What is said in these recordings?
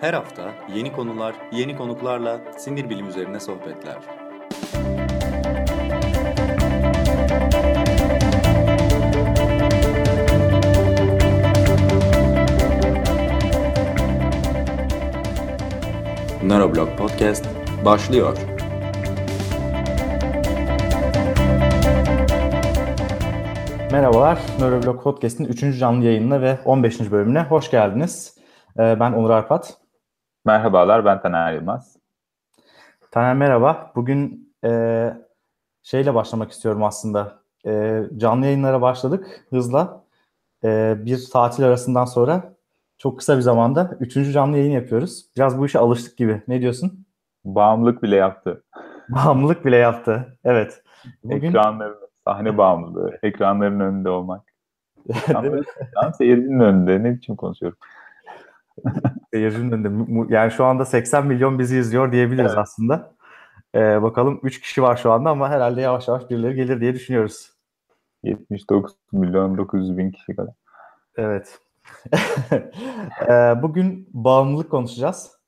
Her hafta yeni konular, yeni konuklarla sinir bilim üzerine sohbetler. Neuroblog Podcast başlıyor. Merhabalar, Neuroblog Podcast'in 3. canlı yayınına ve 15. bölümüne hoş geldiniz. Ee, Ben Onur Arpat. Merhabalar, ben Taner Yılmaz. Taner merhaba. Bugün e, şeyle başlamak istiyorum aslında. E, canlı yayınlara başladık hızla. E, bir tatil arasından sonra çok kısa bir zamanda 3. canlı yayın yapıyoruz. Biraz bu işe alıştık gibi. Ne diyorsun? Bağımlılık bile yaptı. Bağımlılık bile yaptı. Evet. Bugün... Ekranların, sahne bağımlılığı, ekranların önünde olmak. Tam seyircinin önünde. Ne biçim konuşuyorum? Seyircinin önünde. Yani şu anda 80 milyon bizi izliyor diyebiliriz evet. aslında. Ee, bakalım 3 kişi var şu anda ama herhalde yavaş yavaş birileri gelir diye düşünüyoruz. 79 milyon 900 bin kişi kadar. Evet. ee, bugün bağımlılık konuşacağız.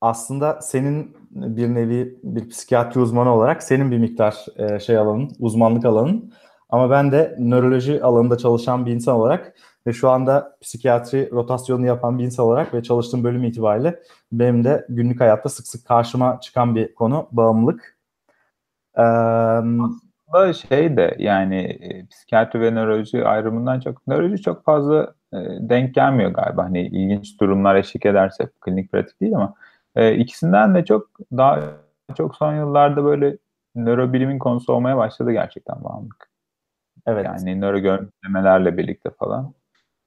Aslında senin bir nevi bir psikiyatri uzmanı olarak senin bir miktar e, şey alanın, uzmanlık alanın. Ama ben de nöroloji alanında çalışan bir insan olarak ve şu anda psikiyatri rotasyonunu yapan bir insan olarak ve çalıştığım bölüm itibariyle benim de günlük hayatta sık sık karşıma çıkan bir konu bağımlılık. Ee, Aslında şey de yani e, psikiyatri ve nöroloji ayrımından çok nöroloji çok fazla e, denk gelmiyor galiba. Hani ilginç durumlar eşlik ederse klinik pratik değil ama e, ikisinden de çok daha çok son yıllarda böyle nörobilimin konusu olmaya başladı gerçekten bağımlılık. Evet. Yani nöro görüntülemelerle birlikte falan.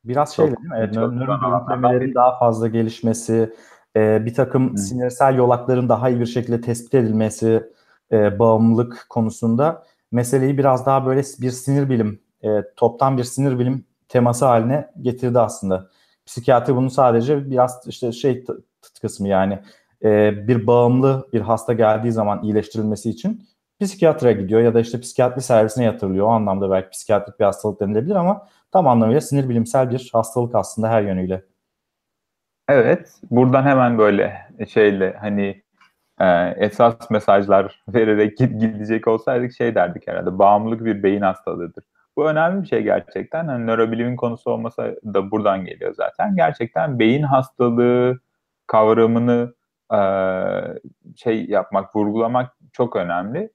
Biraz şey değil mi? Evet, görüntülemelerin daha fazla gelişmesi, e, bir takım Hı. sinirsel yolakların daha iyi bir şekilde tespit edilmesi e, bağımlılık konusunda meseleyi biraz daha böyle bir sinir bilim, e, toptan bir sinir bilim teması haline getirdi aslında. Psikiyatri bunu sadece biraz işte şey kısmı yani e, bir bağımlı bir hasta geldiği zaman iyileştirilmesi için psikiyatra gidiyor ya da işte psikiyatri servisine yatırılıyor. O anlamda belki psikiyatrik bir hastalık denilebilir ama tam anlamıyla sinir bilimsel bir hastalık aslında her yönüyle. Evet, buradan hemen böyle şeyle hani e, esas mesajlar vererek gidecek olsaydık şey derdik herhalde. Bağımlılık bir beyin hastalığıdır. Bu önemli bir şey gerçekten. Hani nörobilimin konusu olmasa da buradan geliyor zaten. Gerçekten beyin hastalığı kavramını e, şey yapmak, vurgulamak çok önemli.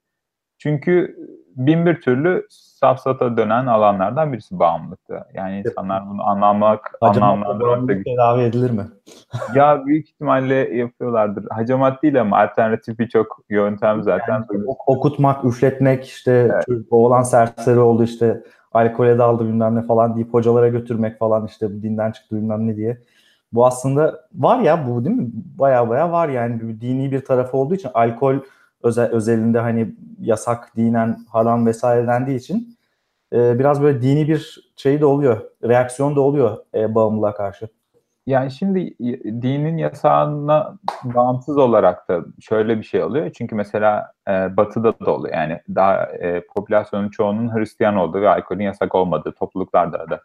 Çünkü bin bir türlü safsata dönen alanlardan birisi bağımlılıktı. Yani insanlar bunu anlamak, anlamlandırmak tedavi edilir mi? ya büyük ihtimalle yapıyorlardır. Hacamat değil ama alternatif birçok yöntem zaten. Yani, okutmak, üfletmek, işte evet. oğlan serseri oldu işte alkole daldı bilmem ne falan deyip hocalara götürmek falan işte dinden çıktı bilmem ne diye. Bu aslında var ya bu değil mi? Baya baya var yani dini bir tarafı olduğu için alkol özel, özelinde hani yasak dinen haram vesaire dendiği için e, biraz böyle dini bir şey de oluyor. Reaksiyon da oluyor e, bağımlılığa karşı. Yani şimdi dinin yasağına bağımsız olarak da şöyle bir şey oluyor. Çünkü mesela e, batıda da oluyor. Yani daha e, popülasyonun çoğunun Hristiyan olduğu ve alkolün yasak olmadığı topluluklarda da.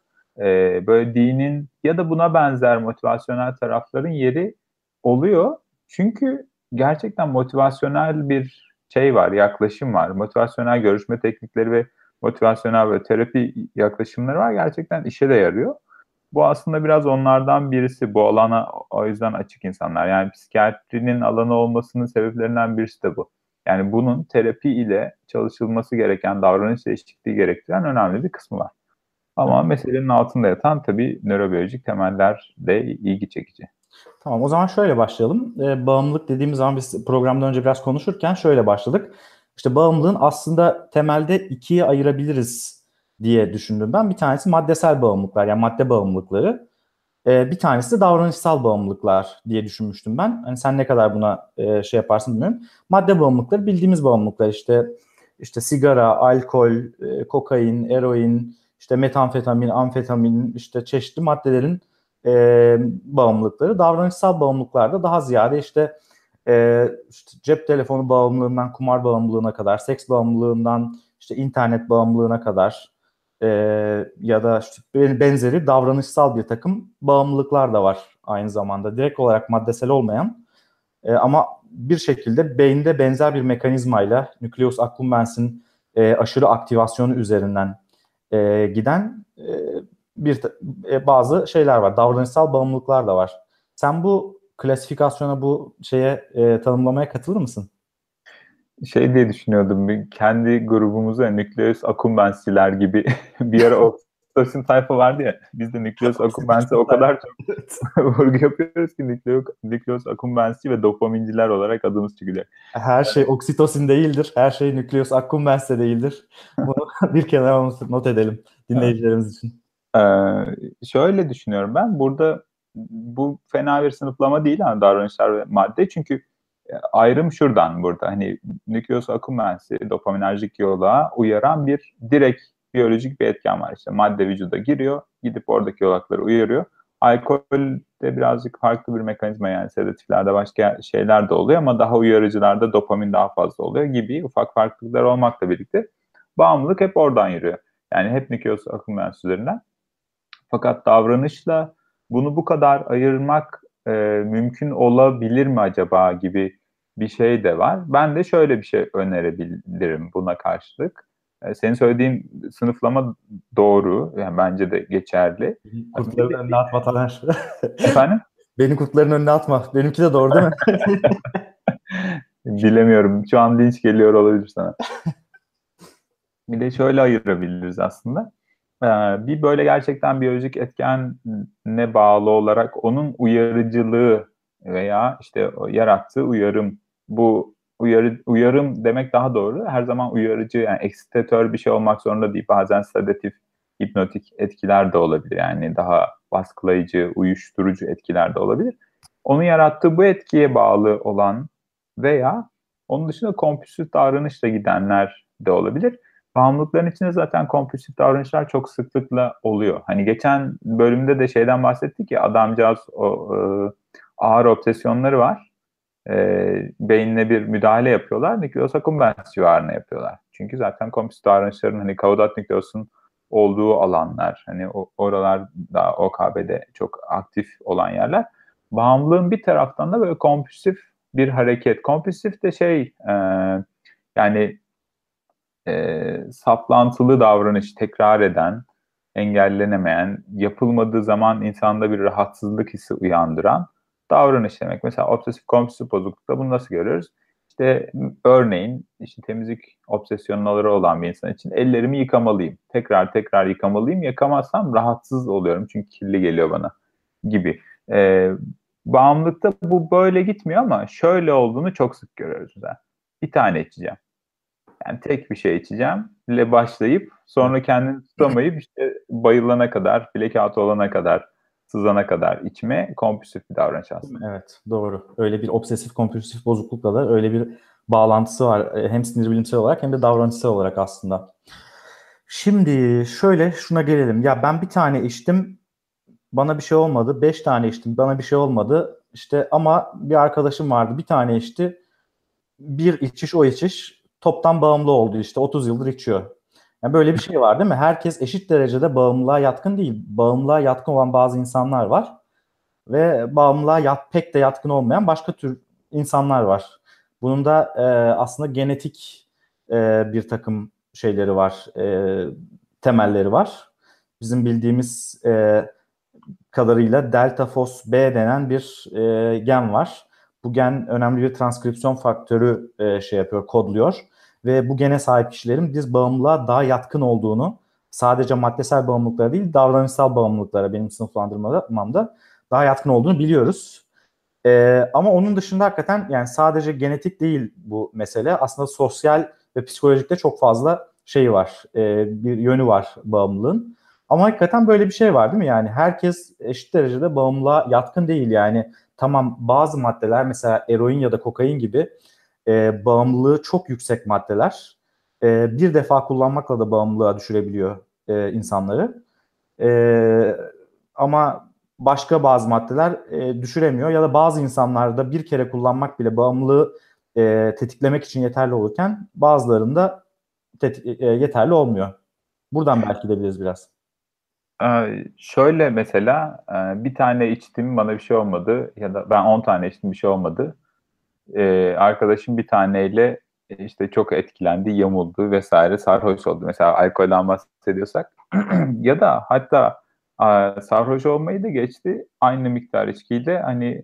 E, böyle dinin ya da buna benzer motivasyonel tarafların yeri oluyor. Çünkü gerçekten motivasyonel bir şey var, yaklaşım var. Motivasyonel görüşme teknikleri ve motivasyonel ve terapi yaklaşımları var. Gerçekten işe de yarıyor. Bu aslında biraz onlardan birisi. Bu alana o yüzden açık insanlar. Yani psikiyatrinin alanı olmasının sebeplerinden birisi de bu. Yani bunun terapi ile çalışılması gereken davranış değişikliği gerektiren önemli bir kısmı var. Ama meselenin altında yatan tabii nörobiyolojik temeller de ilgi çekici. Tamam o zaman şöyle başlayalım. E, bağımlılık dediğimiz zaman biz programdan önce biraz konuşurken şöyle başladık. İşte bağımlılığın aslında temelde ikiye ayırabiliriz diye düşündüm ben. Bir tanesi maddesel bağımlılıklar yani madde bağımlılıkları. E, bir tanesi de davranışsal bağımlılıklar diye düşünmüştüm ben. Hani sen ne kadar buna e, şey yaparsın bilmiyorum. Madde bağımlılıkları bildiğimiz bağımlılıklar işte işte sigara, alkol, e, kokain, eroin, işte metamfetamin, amfetamin, işte çeşitli maddelerin e, bağımlılıkları. Davranışsal bağımlılıklarda daha ziyade işte, e, işte cep telefonu bağımlılığından kumar bağımlılığına kadar, seks bağımlılığından işte internet bağımlılığına kadar e, ya da işte benzeri davranışsal bir takım bağımlılıklar da var aynı zamanda. Direkt olarak maddesel olmayan e, ama bir şekilde beyinde benzer bir mekanizmayla nükleus accumbens'in e, aşırı aktivasyonu üzerinden e, giden e, bir e, bazı şeyler var. Davranışsal bağımlılıklar da var. Sen bu klasifikasyona, bu şeye e, tanımlamaya katılır mısın? Şey diye düşünüyordum, kendi grubumuza nükleus accumbens'iler gibi bir ara o Oxytocin tayfa vardı ya, biz de nükleus accumbens'e o kadar çok vurgu yapıyoruz ki nükleus, nükleus accumbens'i ve dopaminciler olarak adımız çıkacak. Her şey oksitosin değildir, her şey nükleus accumbens de değildir. Bunu bir kenara not edelim dinleyicilerimiz için. Ee, şöyle düşünüyorum ben, burada bu fena bir sınıflama değil yani davranışlar ve madde çünkü e, ayrım şuradan burada hani nükleus accumbens'i dopaminerjik yola uyaran bir direkt biyolojik bir etken var. İşte madde vücuda giriyor, gidip oradaki yolakları uyarıyor. Alkol de birazcık farklı bir mekanizma yani sedatiflerde başka şeyler de oluyor ama daha uyarıcılarda dopamin daha fazla oluyor gibi ufak farklılıklar olmakla birlikte bağımlılık hep oradan yürüyor. Yani hep nükleus accumbens üzerinden. Fakat davranışla bunu bu kadar ayırmak e, mümkün olabilir mi acaba gibi bir şey de var. Ben de şöyle bir şey önerebilirim buna karşılık. E, senin söylediğin sınıflama doğru. Yani bence de geçerli. Kurtların önüne atma Taner. Efendim? Beni kurtların önüne atma. Benimki de doğru değil mi? Bilemiyorum. Şu an linç geliyor olabilir sana. Bir de şöyle ayırabiliriz aslında. Ee, bir böyle gerçekten biyolojik etkenle bağlı olarak onun uyarıcılığı veya işte yarattığı uyarım bu uyarı, uyarım demek daha doğru. Her zaman uyarıcı yani eksitatör bir şey olmak zorunda değil. Bazen sedatif, hipnotik etkiler de olabilir. Yani daha baskılayıcı, uyuşturucu etkiler de olabilir. Onun yarattığı bu etkiye bağlı olan veya onun dışında kompulsif davranışla gidenler de olabilir. Bağımlılıkların içinde zaten kompulsif davranışlar çok sıklıkla oluyor. Hani geçen bölümde de şeyden bahsettik ya adamcağız o e, ağır obsesyonları var. E, beynine bir müdahale yapıyorlar. Nükleus accumbens civarına yapıyorlar. Çünkü zaten kompulsif davranışların hani kaudat nükleosun olduğu alanlar, hani oralar da OKB'de çok aktif olan yerler. Bağımlılığın bir taraftan da böyle kompulsif bir hareket. Kompulsif de şey e, yani e, saplantılı davranış tekrar eden, engellenemeyen, yapılmadığı zaman insanda bir rahatsızlık hissi uyandıran davranış demek. Mesela obsesif kompulsif bozuklukta bunu nasıl görüyoruz? İşte örneğin işte temizlik obsesyonları olan bir insan için ellerimi yıkamalıyım. Tekrar tekrar yıkamalıyım. Yıkamazsam rahatsız oluyorum çünkü kirli geliyor bana gibi. Ee, bağımlılıkta bu böyle gitmiyor ama şöyle olduğunu çok sık görüyoruz. Mesela. Bir tane içeceğim. Yani tek bir şey içeceğim ile başlayıp sonra kendini tutamayıp işte bayılana kadar, blackout olana kadar, sızana kadar içme kompulsif bir davranış aslında. Evet doğru. Öyle bir obsesif kompulsif bozuklukla da öyle bir bağlantısı var. E, hem sinir bilimsel olarak hem de davranışsal olarak aslında. Şimdi şöyle şuna gelelim. Ya ben bir tane içtim bana bir şey olmadı. Beş tane içtim bana bir şey olmadı. İşte ama bir arkadaşım vardı bir tane içti. Bir içiş o içiş toptan bağımlı oldu işte 30 yıldır içiyor. Yani böyle bir şey var değil mi? Herkes eşit derecede bağımlılığa yatkın değil. Bağımlılığa yatkın olan bazı insanlar var ve bağımlılığa yat, pek de yatkın olmayan başka tür insanlar var. Bunun da e, aslında genetik e, bir takım şeyleri var, e, temelleri var. Bizim bildiğimiz e, kadarıyla delta fos B denen bir e, gen var. Bu gen önemli bir transkripsiyon faktörü e, şey yapıyor, kodluyor ve bu gene sahip kişilerin biz bağımlılığa daha yatkın olduğunu sadece maddesel bağımlılıklara değil davranışsal bağımlılıklara benim sınıflandırmamda daha yatkın olduğunu biliyoruz. Ee, ama onun dışında hakikaten yani sadece genetik değil bu mesele. Aslında sosyal ve psikolojikte çok fazla şey var. E, bir yönü var bağımlılığın. Ama hakikaten böyle bir şey var değil mi? Yani herkes eşit derecede bağımlılığa yatkın değil. Yani tamam bazı maddeler mesela eroin ya da kokain gibi e, bağımlılığı çok yüksek maddeler e, bir defa kullanmakla da bağımlılığa düşürebiliyor e, insanları. E, ama başka bazı maddeler e, düşüremiyor ya da bazı insanlarda bir kere kullanmak bile bağımlılığı e, tetiklemek için yeterli olurken bazılarında tetik, e, yeterli olmuyor. Buradan belki gidebiliriz biraz. Ee, şöyle mesela e, bir tane içtim bana bir şey olmadı ya da ben 10 tane içtim bir şey olmadı. Ee, arkadaşım bir taneyle e, işte çok etkilendi, yamuldu vesaire sarhoş oldu. Mesela alkolden bahsediyorsak ya da hatta e, sarhoş olmayı da geçti aynı miktar içkiyle hani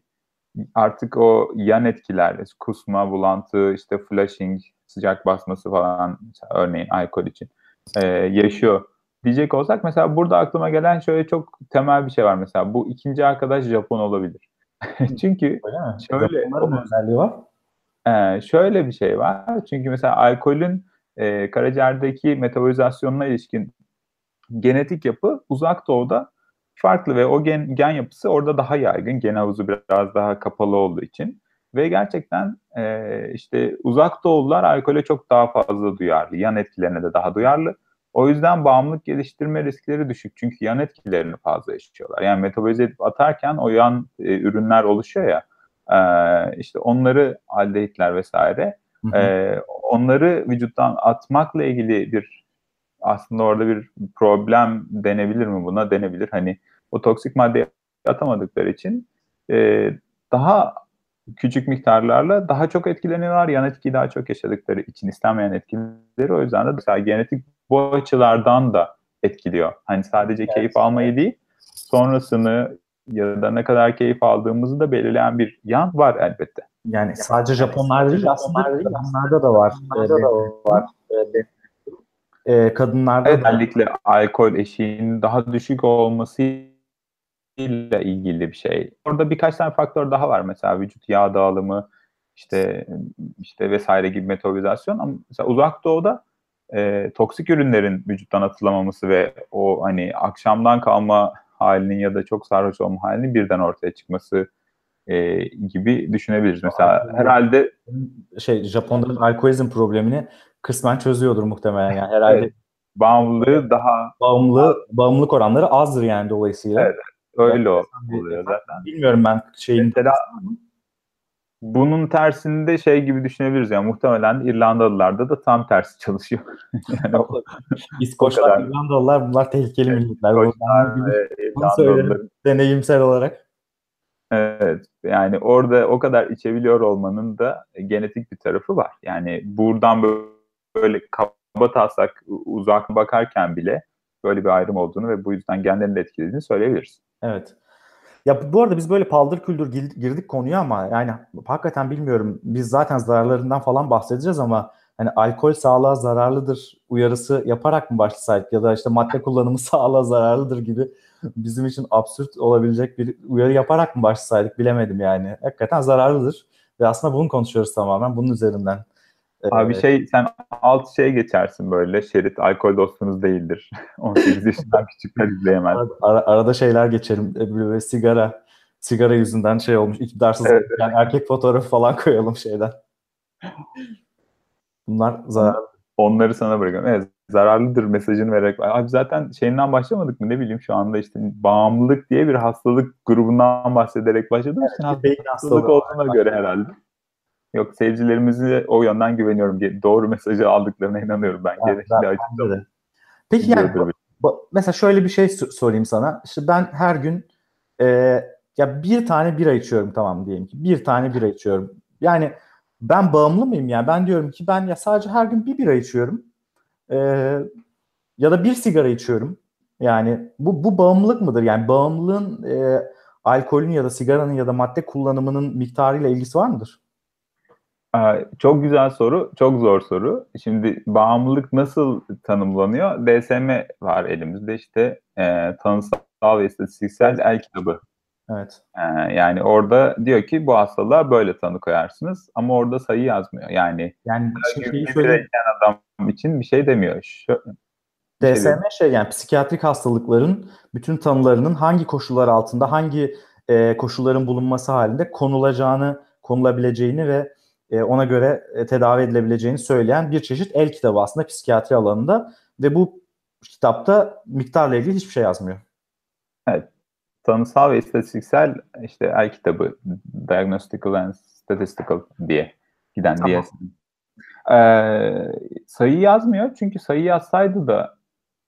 artık o yan etkiler, kusma, bulantı, işte flushing, sıcak basması falan örneğin alkol için e, yaşıyor diyecek olsak mesela burada aklıma gelen şöyle çok temel bir şey var mesela bu ikinci arkadaş Japon olabilir. Çünkü şöyle özelliği var. e, şöyle bir şey var. Çünkü mesela alkolün e, karaciğerdeki metabolizasyonuna ilişkin genetik yapı uzak doğuda farklı ve o gen, gen yapısı orada daha yaygın. Gen havuzu biraz daha kapalı olduğu için. Ve gerçekten e, işte uzak doğulular alkole çok daha fazla duyarlı. Yan etkilerine de daha duyarlı. O yüzden bağımlılık geliştirme riskleri düşük. Çünkü yan etkilerini fazla yaşıyorlar. Yani metabolize edip atarken o yan e, ürünler oluşuyor ya. E, işte onları aldehitler vesaire. Hı hı. E, onları vücuttan atmakla ilgili bir aslında orada bir problem denebilir mi buna? Denebilir. Hani o toksik maddeyi atamadıkları için e, daha küçük miktarlarla daha çok etkileniyorlar. Yan etkiyi daha çok yaşadıkları için istenmeyen etkileri. O yüzden de mesela genetik bu açılardan da etkiliyor. Hani sadece Evet. keyif almayı değil, sonrasını ya da ne kadar keyif aldığımızı da belirleyen bir yan var elbette. Yani sadece Japonlarda değil aslında kadınlarda da var. Kadınlarda da var. Ee, kadınlarda da Özellikle alkol eşiğinin daha düşük olması ile ilgili bir şey. Orada birkaç tane faktör daha var. Mesela vücut yağ dağılımı, işte işte vesaire gibi metabolizasyon. Ama mesela uzak doğuda e, toksik ürünlerin vücuttan atılamaması ve o hani akşamdan kalma halinin ya da çok sarhoş olma halinin birden ortaya çıkması e, gibi düşünebiliriz. Mesela herhalde şey Japonların alkolizm problemini kısmen çözüyordur muhtemelen yani herhalde Evet. bağımlılığı daha bağımlı bağımlılık oranları azdır yani dolayısıyla. Evet. öyle bir- oluyor zaten. Bilmiyorum ben şeyin Mesela bunun tersinde şey gibi düşünebiliriz yani muhtemelen İrlandalılarda da tam tersi çalışıyor. yani o İskoçlar. İrlandalılar bunlar tehlikeli milletler. İskoçlar Bunu- söylerim deneyimsel olarak. Evet yani orada o kadar içebiliyor olmanın da genetik bir tarafı var. Yani buradan böyle kaba taslak uzak bakarken bile böyle bir ayrım olduğunu ve bu yüzden genlerin de etkilediğini söyleyebiliriz. Evet. Ya bu arada biz böyle paldır küldür gir- girdik konuya ama yani hakikaten bilmiyorum. Biz zaten zararlarından falan bahsedeceğiz ama hani alkol sağlığa zararlıdır uyarısı yaparak mı başlasaydık ya da işte madde kullanımı sağlığa zararlıdır gibi bizim için absürt olabilecek bir uyarı yaparak mı başlasaydık bilemedim yani. Hakikaten zararlıdır ve aslında bunu konuşuyoruz tamamen bunun üzerinden. Abi Ee, şey sen alt şey geçersin böyle şerit alkol dostunuz değildir. 18 yaşından küçükler izleyemez. Ara- arada şeyler geçerim. E, Böyle sigara sigara yüzünden şey olmuş. iktidarsız Evet, yani erkek fotoğrafı falan koyalım şeyden. Bunlar zarar. Onları sana bırakıyorum. Evet zararlıdır mesajını vererek. Abi zaten şeyinden başlamadık mı ne bileyim şu anda işte bağımlılık diye bir hastalık grubundan bahsederek Bir beyin hastalık hastalığı. olduğuna göre herhalde. Yok seyircilerimizi o yönden güveniyorum. Ge- Doğru mesajı aldıklarına inanıyorum ben. Ben- Genellikle ben- bence de. Peki yani mesela şöyle bir şey so- sorayım sana. İşte ben her gün e, ya bir tane bira içiyorum tamam diyelim ki. Bir tane bira içiyorum. Yani ben bağımlı mıyım yani? Ben diyorum ki ben ya sadece her gün bir bira içiyorum. E, ya da bir sigara içiyorum. Yani bu bu bağımlılık mıdır? Yani bağımlılığın e, alkolün ya da sigaranın ya da madde kullanımının miktarıyla ilgisi var mıdır? Çok güzel soru, çok zor soru. Şimdi bağımlılık nasıl tanımlanıyor? DSM var elimizde işte e, tanısal ve istatistiksel el kitabı. Evet. E, yani orada diyor ki bu hastalığa böyle tanı koyarsınız ama orada sayı yazmıyor. Yani Yani şey- şeyi içen adam için bir şey demiyor. Şu, şey DSM demiyor. şey yani psikiyatrik hastalıkların bütün tanılarının hangi koşullar altında hangi e, koşulların bulunması halinde konulacağını, konulabileceğini ve e, ona göre e, tedavi edilebileceğini söyleyen bir çeşit el kitabı aslında psikiyatri alanında ve bu kitapta miktarla ilgili hiçbir şey yazmıyor. tanısal ve istatistiksel işte el kitabı Diagnostical and Statistical diye giden Tamam. DSM. Ee, sayı yazmıyor çünkü sayı yazsaydı da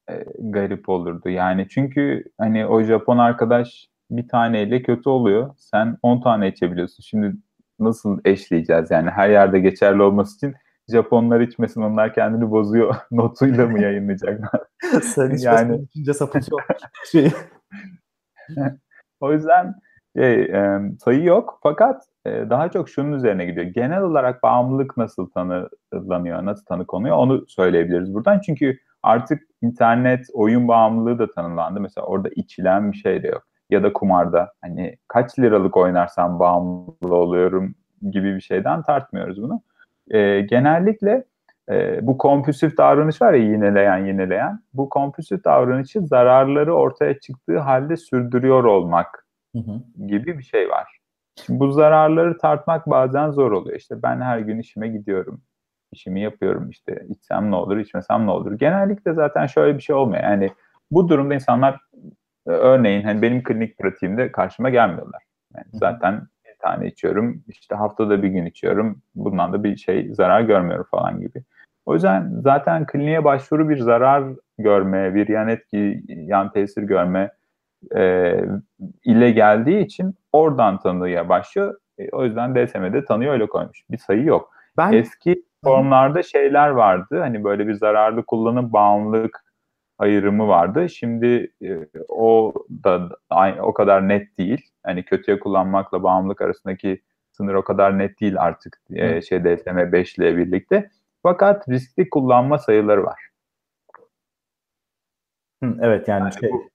e, garip olurdu. Yani çünkü hani o Japon arkadaş bir taneyle kötü oluyor. Sen 10 tane içebiliyorsun. Şimdi nasıl eşleyeceğiz yani her yerde geçerli olması için Japonlar içmesin onlar kendini bozuyor notuyla mı yayınlayacaklar? Sen yani içince sapıtıyor. şey. o yüzden şey, e, sayı yok fakat e, daha çok şunun üzerine gidiyor. Genel olarak bağımlılık nasıl tanılanıyor, nasıl tanı konuyor onu söyleyebiliriz buradan. Çünkü artık internet oyun bağımlılığı da tanımlandı. Mesela orada içilen bir şey de yok. Ya da kumarda hani kaç liralık oynarsam bağımlı oluyorum gibi bir şeyden tartmıyoruz bunu. E, genellikle e, bu kompulsif davranış var ya yineleyen yineleyen. Bu kompulsif davranışı zararları ortaya çıktığı halde sürdürüyor olmak hı hı. gibi bir şey var. Şimdi bu zararları tartmak bazen zor oluyor. İşte ben her gün işime gidiyorum. işimi yapıyorum işte içsem ne olur içmesem ne olur. Genellikle zaten şöyle bir şey olmuyor. Yani bu durumda insanlar e, örneğin hani benim klinik pratiğimde karşıma gelmiyorlar. Yani zaten bir tane içiyorum işte haftada bir gün içiyorum. Bundan da bir şey zarar görmüyorum falan gibi. O yüzden zaten kliniğe başvuru bir zarar görme, bir yan etki, yan tesir görme e, ile geldiği için oradan tanıya başlıyor. E, o yüzden DSM'de tanıyor öyle koymuş. Bir sayı yok. Ben... Eski formlarda şeyler vardı. Hani böyle bir zararlı kullanım bağımlılık ayrımı vardı. Şimdi e, o da o kadar net değil. Hani kötüye kullanmakla bağımlılık arasındaki sınır o kadar net değil artık e, şey DSM 5 ile birlikte. Fakat riskli kullanma sayıları var. Hı, evet yani, yani şey bu,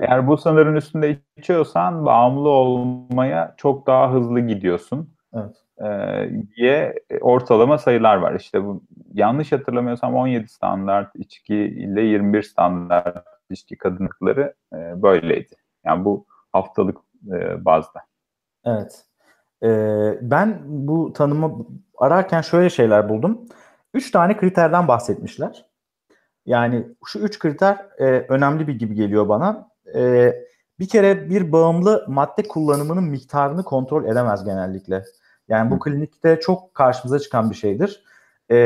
eğer bu sınırın üstünde içiyorsan bağımlı olmaya çok daha hızlı gidiyorsun. Evet. Ee, diye ortalama sayılar var. İşte bu yanlış hatırlamıyorsam 17 standart içki ile 21 standart içki kadınlıkları e, böyleydi. Yani bu haftalık e, bazda. Evet. Ee, ben bu tanımı ararken şöyle şeyler buldum. Üç tane kriterden bahsetmişler. Yani şu üç kriter e, önemli bir gibi geliyor bana. E, bir kere bir bağımlı madde kullanımının miktarını kontrol edemez genellikle. Yani bu klinikte çok karşımıza çıkan bir şeydir. E,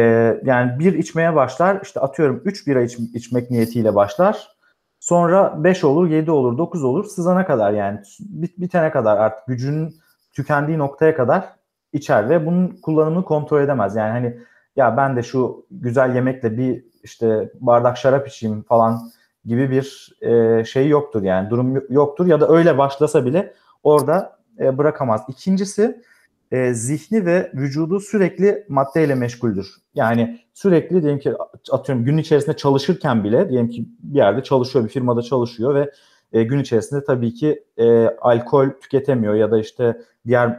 yani bir içmeye başlar, işte atıyorum 3 bira iç, içmek niyetiyle başlar. Sonra 5 olur, 7 olur, 9 olur, sızana kadar yani bit, bitene kadar artık gücünün tükendiği noktaya kadar içer ve bunun kullanımını kontrol edemez. Yani hani ya ben de şu güzel yemekle bir işte bardak şarap içeyim falan gibi bir e, şey yoktur yani durum yoktur ya da öyle başlasa bile orada e, bırakamaz. İkincisi e, zihni ve vücudu sürekli maddeyle meşguldür. Yani sürekli diyelim ki atıyorum gün içerisinde çalışırken bile diyelim ki bir yerde çalışıyor bir firmada çalışıyor ve e, gün içerisinde tabii ki e, alkol tüketemiyor ya da işte diğer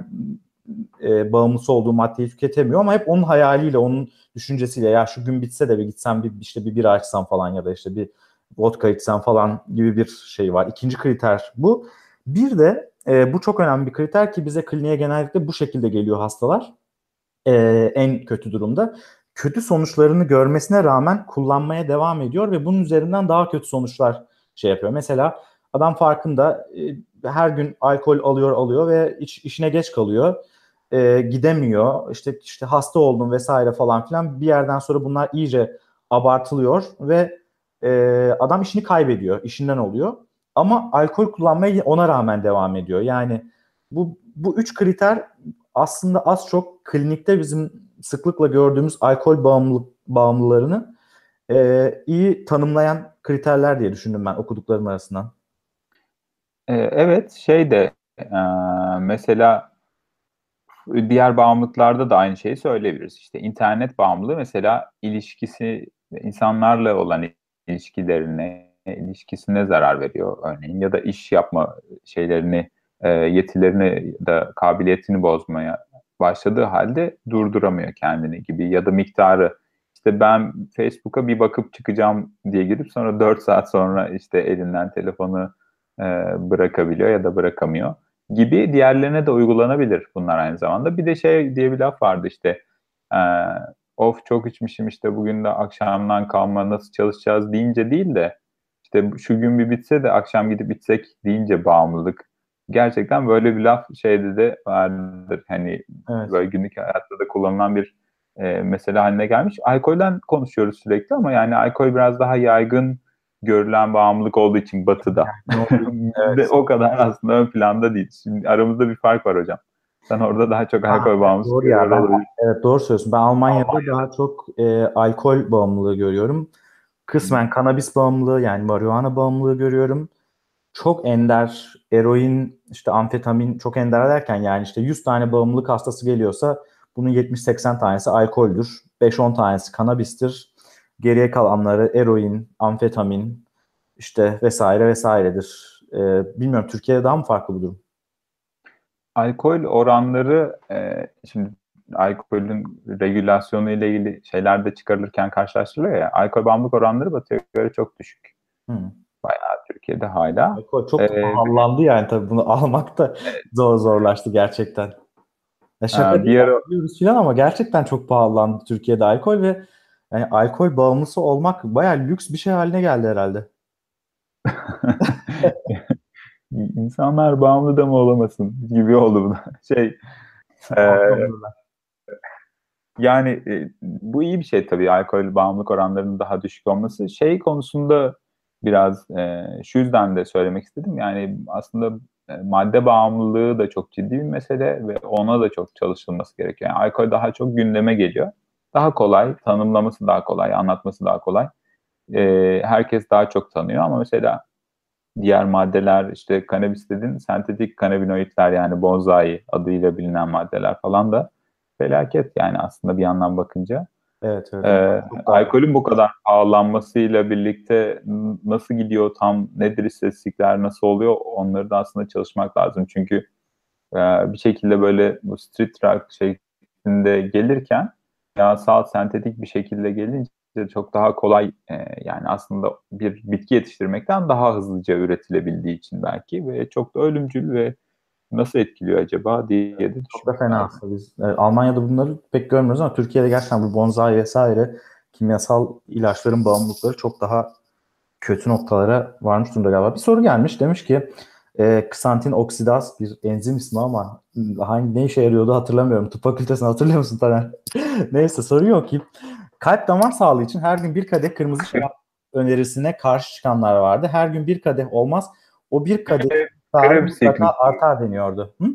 e, bağımlısı olduğu maddeyi tüketemiyor ama hep onun hayaliyle, onun düşüncesiyle ya şu gün bitse de bir gitsem bir işte bir bira açsam falan ya da işte bir vodka içsem falan gibi bir şey var. İkinci kriter bu. Bir de e, bu çok önemli bir kriter ki bize kliniğe genellikle bu şekilde geliyor hastalar. E, en kötü durumda. Kötü sonuçlarını görmesine rağmen kullanmaya devam ediyor ve bunun üzerinden daha kötü sonuçlar şey yapıyor. Mesela adam farkında e, her gün alkol alıyor alıyor ve iş, işine geç kalıyor e, gidemiyor. İşte işte hasta oldum vesaire falan filan. Bir yerden sonra bunlar iyice abartılıyor ve e, adam işini kaybediyor, işinden oluyor. Ama alkol kullanmaya ona rağmen devam ediyor. Yani bu bu üç kriter aslında az çok klinikte bizim sıklıkla gördüğümüz alkol bağımlılık bağımlılarını e, iyi tanımlayan kriterler diye düşündüm ben okuduklarım arasından. E, evet şey de e, mesela diğer bağımlılıklarda da aynı şeyi söyleyebiliriz. İşte internet bağımlılığı mesela ilişkisi insanlarla olan ilişkilerine, ilişkisine zarar veriyor örneğin ya da iş yapma şeylerini, e, yetilerini da kabiliyetini bozmaya başladığı halde durduramıyor kendini gibi ya da miktarı işte ben Facebook'a bir bakıp çıkacağım diye girip sonra 4 saat sonra işte elinden telefonu e, bırakabiliyor ya da bırakamıyor gibi diğerlerine de uygulanabilir bunlar aynı zamanda. Bir de şey diye bir laf vardı işte e, of çok içmişim işte bugün de akşamdan kalma nasıl çalışacağız deyince değil de işte şu gün bir bitse de akşam gidip içsek deyince bağımlılık. Gerçekten böyle bir laf şeyde de vardır. Hani evet. böyle günlük hayatta da kullanılan bir e, mesele haline gelmiş. Alkolden konuşuyoruz sürekli ama yani alkol biraz daha yaygın görülen bağımlılık olduğu için batıda. evet. o kadar aslında ön planda değil. Şimdi aramızda bir fark var hocam. Sen orada daha çok alkol bağımlısı doğru ya, ben, Evet doğru söylüyorsun. Ben Almanya'da Almanya. daha çok e, alkol bağımlılığı görüyorum. Kısmen kanabis bağımlılığı yani marihuana bağımlılığı görüyorum. Çok ender eroin, işte amfetamin çok ender derken yani işte 100 tane bağımlılık hastası geliyorsa bunun 70-80 tanesi alkoldür. 5-10 tanesi kanabistir. Geriye kalanları eroin, amfetamin işte vesaire vesairedir. Ee, bilmiyorum Türkiye'de daha mı farklı bu durum? Alkol oranları e, şimdi alkolün regülasyonu ile ilgili şeyler de çıkarılırken karşılaştırılıyor ya. Alkol bağımlılık oranları batıya göre çok düşük. Hmm. Bayağı Türkiye'de hala. Alkol çok ee, pahalandı yani tabii bunu almak da zor zorlaştı gerçekten. Ya şaka bir ara... falan ama gerçekten çok pahalandı Türkiye'de alkol ve yani alkol bağımlısı olmak bayağı lüks bir şey haline geldi herhalde. İnsanlar bağımlı da mı olamasın gibi oldu bu. Şey, e, yani e, bu iyi bir şey tabii alkol bağımlılık oranlarının daha düşük olması. Şey konusunda biraz e, şu yüzden de söylemek istedim. Yani aslında e, madde bağımlılığı da çok ciddi bir mesele ve ona da çok çalışılması gerekiyor. Yani alkol daha çok gündeme geliyor. Daha kolay, tanımlaması daha kolay, anlatması daha kolay. E, herkes daha çok tanıyor ama mesela diğer maddeler işte kanabis dedin, sentetik kanabinoidler yani bonsai adıyla bilinen maddeler falan da felaket yani aslında bir yandan bakınca. Evet, evet. Ee, alkolün bu kadar pahalanmasıyla birlikte nasıl gidiyor tam nedir istatistikler nasıl oluyor onları da aslında çalışmak lazım. Çünkü e, bir şekilde böyle bu street rock şeklinde gelirken yasal sentetik bir şekilde gelince çok daha kolay e, yani aslında bir bitki yetiştirmekten daha hızlıca üretilebildiği için belki ve çok da ölümcül ve nasıl etkiliyor acaba diye de. Çok da fena aslında biz e, Almanya'da bunları pek görmüyoruz ama Türkiye'de gerçekten bu bonsai vesaire kimyasal ilaçların bağımlılıkları çok daha kötü noktalara varmış durumda galiba. Bir soru gelmiş demiş ki e, ksantin oksidaz bir enzim ismi ama hangi ne işe yarıyordu hatırlamıyorum. Tıp fakültesini hatırlıyor musun Taner? Neyse soruyor ki kalp damar sağlığı için her gün bir kadeh kırmızı şarap önerisine karşı çıkanlar vardı. Her gün bir kadeh olmaz. O bir kadeh Krebs mutlaka artar deniyordu. Hı?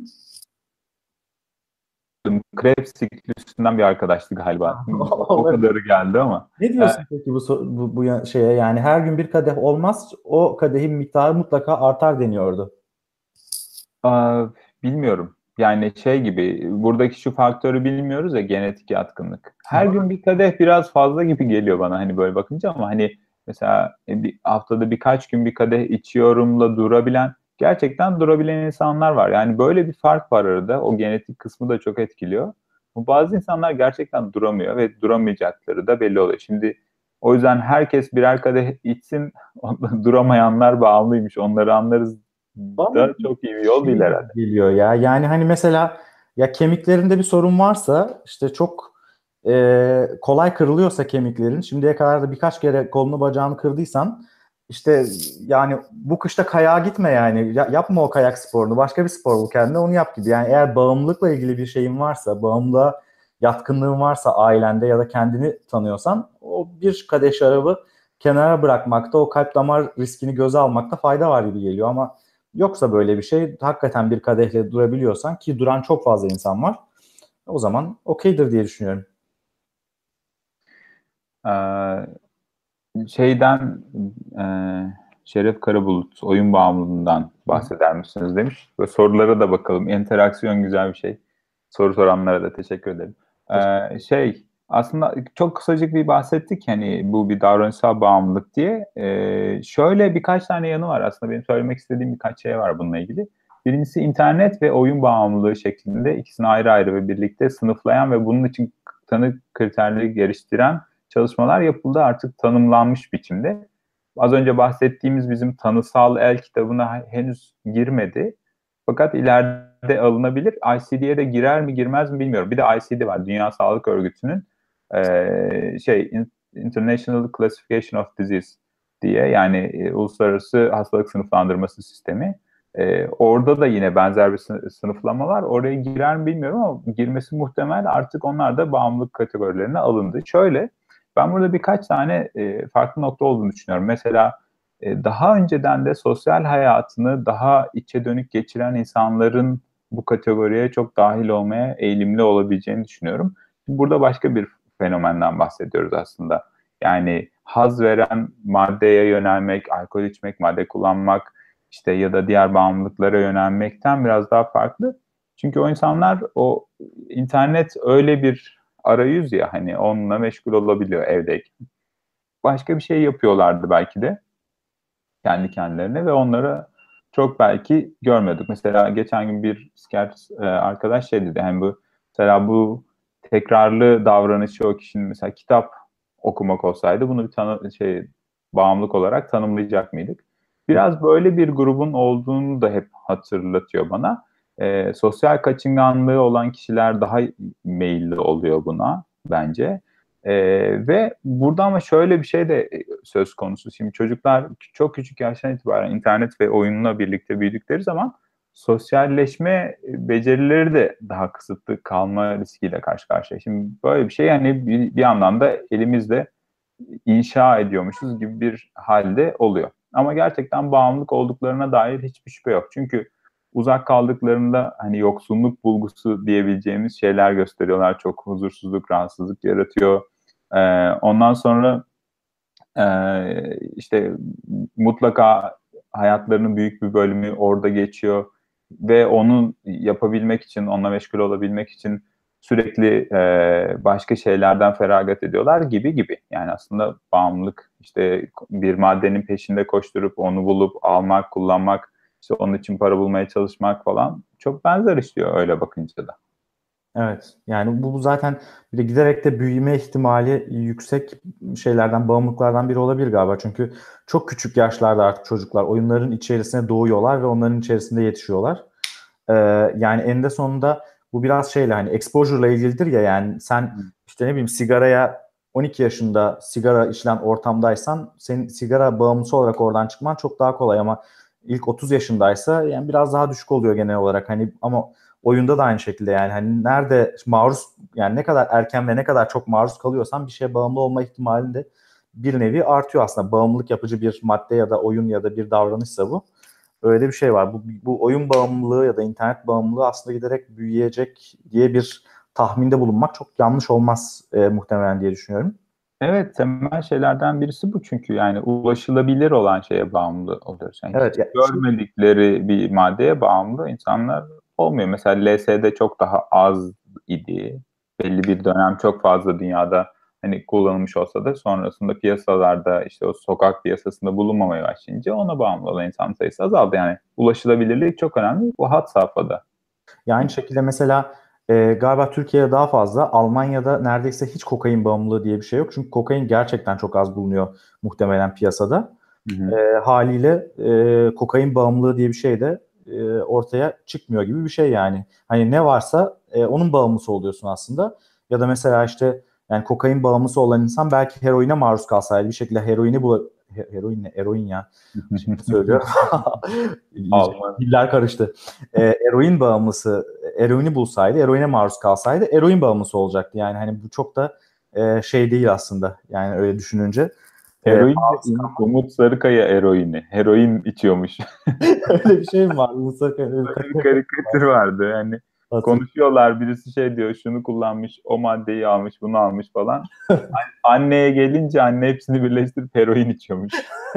Krebs siklüsünden bir arkadaştı galiba. o kadarı geldi ama. Ne diyorsun ee, peki bu, bu, bu şeye yani her gün bir kadeh olmaz o kadehin miktarı mutlaka artar deniyordu. Aa, bilmiyorum. Yani şey gibi buradaki şu faktörü bilmiyoruz ya genetik yatkınlık. Her gün bir kadeh biraz fazla gibi geliyor bana hani böyle bakınca ama hani mesela e, bir haftada birkaç gün bir kadeh içiyorumla durabilen gerçekten durabilen insanlar var. Yani böyle bir fark var arada. O genetik kısmı da çok etkiliyor. Bazı insanlar gerçekten duramıyor ve duramayacakları da belli oluyor. Şimdi o yüzden herkes birer kadeh içsin. Duramayanlar bağımlıymış. Onları anlarız da çok iyi bir yol değil herhalde. Geliyor ya. Yani hani mesela ya kemiklerinde bir sorun varsa işte çok e, kolay kırılıyorsa kemiklerin şimdiye kadar da birkaç kere kolunu bacağını kırdıysan işte yani bu kışta kayağa gitme yani. Ya, yapma o kayak sporunu. Başka bir spor bul kendine onu yap gibi. Yani eğer bağımlılıkla ilgili bir şeyin varsa, bağımlılığa yatkınlığın varsa ailende ya da kendini tanıyorsan o bir kadeh şarabı kenara bırakmakta, o kalp damar riskini göze almakta fayda var gibi geliyor ama yoksa böyle bir şey hakikaten bir kadehle durabiliyorsan ki duran çok fazla insan var. O zaman okeydir diye düşünüyorum. Ee, şeyden e, Şeref Karabulut oyun bağımlılığından bahseder misiniz demiş. Ve sorulara da bakalım. Interaksiyon güzel bir şey. Soru soranlara da teşekkür ederim. Ee, şey aslında çok kısacık bir bahsettik hani bu bir davranışsal bağımlılık diye. Ee, şöyle birkaç tane yanı var aslında benim söylemek istediğim birkaç şey var bununla ilgili. Birincisi internet ve oyun bağımlılığı şeklinde ikisini ayrı ayrı ve birlikte sınıflayan ve bunun için tanı kriterleri geliştiren çalışmalar yapıldı artık tanımlanmış biçimde. Az önce bahsettiğimiz bizim tanısal el kitabına henüz girmedi. Fakat ileride alınabilir. ICD'ye de girer mi girmez mi bilmiyorum. Bir de ICD var. Dünya Sağlık Örgütü'nün e, şey International Classification of Disease diye yani e, uluslararası hastalık sınıflandırması sistemi. E, orada da yine benzer bir sınıflama var. Oraya girer mi bilmiyorum ama girmesi muhtemel. Artık onlar da bağımlılık kategorilerine alındı. Şöyle ben burada birkaç tane e, farklı nokta olduğunu düşünüyorum. Mesela e, daha önceden de sosyal hayatını daha içe dönük geçiren insanların bu kategoriye çok dahil olmaya eğilimli olabileceğini düşünüyorum. Burada başka bir fenomenden bahsediyoruz aslında. Yani haz veren maddeye yönelmek, alkol içmek, madde kullanmak işte ya da diğer bağımlılıklara yönelmekten biraz daha farklı. Çünkü o insanlar o internet öyle bir arayüz ya hani onunla meşgul olabiliyor evdeyken. Başka bir şey yapıyorlardı belki de kendi kendilerine ve onları çok belki görmedik. Mesela geçen gün bir psikiyatr e, arkadaş şey dedi. Yani bu mesela bu tekrarlı davranışı o kişinin mesela kitap okumak olsaydı bunu bir tanı şey bağımlılık olarak tanımlayacak mıydık? Biraz böyle bir grubun olduğunu da hep hatırlatıyor bana. E, sosyal kaçınganlığı olan kişiler daha meyilli oluyor buna bence. E, ve burada ama şöyle bir şey de söz konusu. Şimdi çocuklar çok küçük yaştan itibaren internet ve oyunla birlikte büyüdükleri zaman sosyalleşme becerileri de daha kısıtlı kalma riskiyle karşı karşıya. Şimdi böyle bir şey yani bir, bir anlamda elimizde inşa ediyormuşuz gibi bir halde oluyor. Ama gerçekten bağımlılık olduklarına dair hiçbir şüphe yok. Çünkü uzak kaldıklarında hani yoksunluk bulgusu diyebileceğimiz şeyler gösteriyorlar. Çok huzursuzluk, rahatsızlık yaratıyor. Ee, ondan sonra e, işte mutlaka hayatlarının büyük bir bölümü orada geçiyor ve onu yapabilmek için, onunla meşgul olabilmek için sürekli e, başka şeylerden feragat ediyorlar gibi gibi. Yani aslında bağımlılık işte bir maddenin peşinde koşturup onu bulup almak, kullanmak, işte onun için para bulmaya çalışmak falan çok benzer işliyor öyle bakınca da. Evet. Yani bu, zaten bir de giderek de büyüme ihtimali yüksek şeylerden, bağımlılıklardan biri olabilir galiba. Çünkü çok küçük yaşlarda artık çocuklar oyunların içerisine doğuyorlar ve onların içerisinde yetişiyorlar. Ee, yani eninde sonunda bu biraz şeyle hani exposure ile ilgilidir ya yani sen işte ne bileyim sigaraya 12 yaşında sigara içilen ortamdaysan senin sigara bağımlısı olarak oradan çıkman çok daha kolay ama ilk 30 yaşındaysa yani biraz daha düşük oluyor genel olarak hani ama oyunda da aynı şekilde yani hani nerede maruz yani ne kadar erken ve ne kadar çok maruz kalıyorsan bir şeye bağımlı olma ihtimalin de bir nevi artıyor aslında. Bağımlılık yapıcı bir madde ya da oyun ya da bir davranışsa bu. Öyle bir şey var. Bu, bu oyun bağımlılığı ya da internet bağımlılığı aslında giderek büyüyecek diye bir tahminde bulunmak çok yanlış olmaz e, muhtemelen diye düşünüyorum. Evet temel şeylerden birisi bu çünkü yani ulaşılabilir olan şeye bağımlı oluyoruz. Yani evet, yani, görmedikleri bir maddeye bağımlı insanlar olmuyor. Mesela LSD çok daha az idi. Belli bir dönem çok fazla dünyada hani kullanılmış olsa da sonrasında piyasalarda işte o sokak piyasasında bulunmamaya başlayınca ona bağımlı olan insan sayısı azaldı. Yani ulaşılabilirlik çok önemli bu hat safhada. Yani şekilde mesela e, galiba Türkiye'de daha fazla Almanya'da neredeyse hiç kokain bağımlılığı diye bir şey yok. Çünkü kokain gerçekten çok az bulunuyor muhtemelen piyasada. Hı hı. E, haliyle e, kokain bağımlılığı diye bir şey de e, ortaya çıkmıyor gibi bir şey yani. Hani ne varsa e, onun bağımlısı oluyorsun aslında. Ya da mesela işte yani kokain bağımlısı olan insan belki heroine maruz kalsaydı bir şekilde heroini bul heroin ne? Eroin ya. Şimdi söylüyorum. Diller karıştı. E, eroin bağımlısı eroini bulsaydı, eroine maruz kalsaydı eroin bağımlısı olacaktı. Yani hani bu çok da e, şey değil aslında. Yani öyle düşününce. Eroin ee, Umut Sarıkaya eroini. Heroin içiyormuş. Öyle bir şey mi var? Umut Sarıkaya. bir karikatür vardı. Yani konuşuyorlar birisi şey diyor şunu kullanmış o maddeyi almış bunu almış falan. Anneye gelince anne hepsini birleştirip heroin içiyormuş.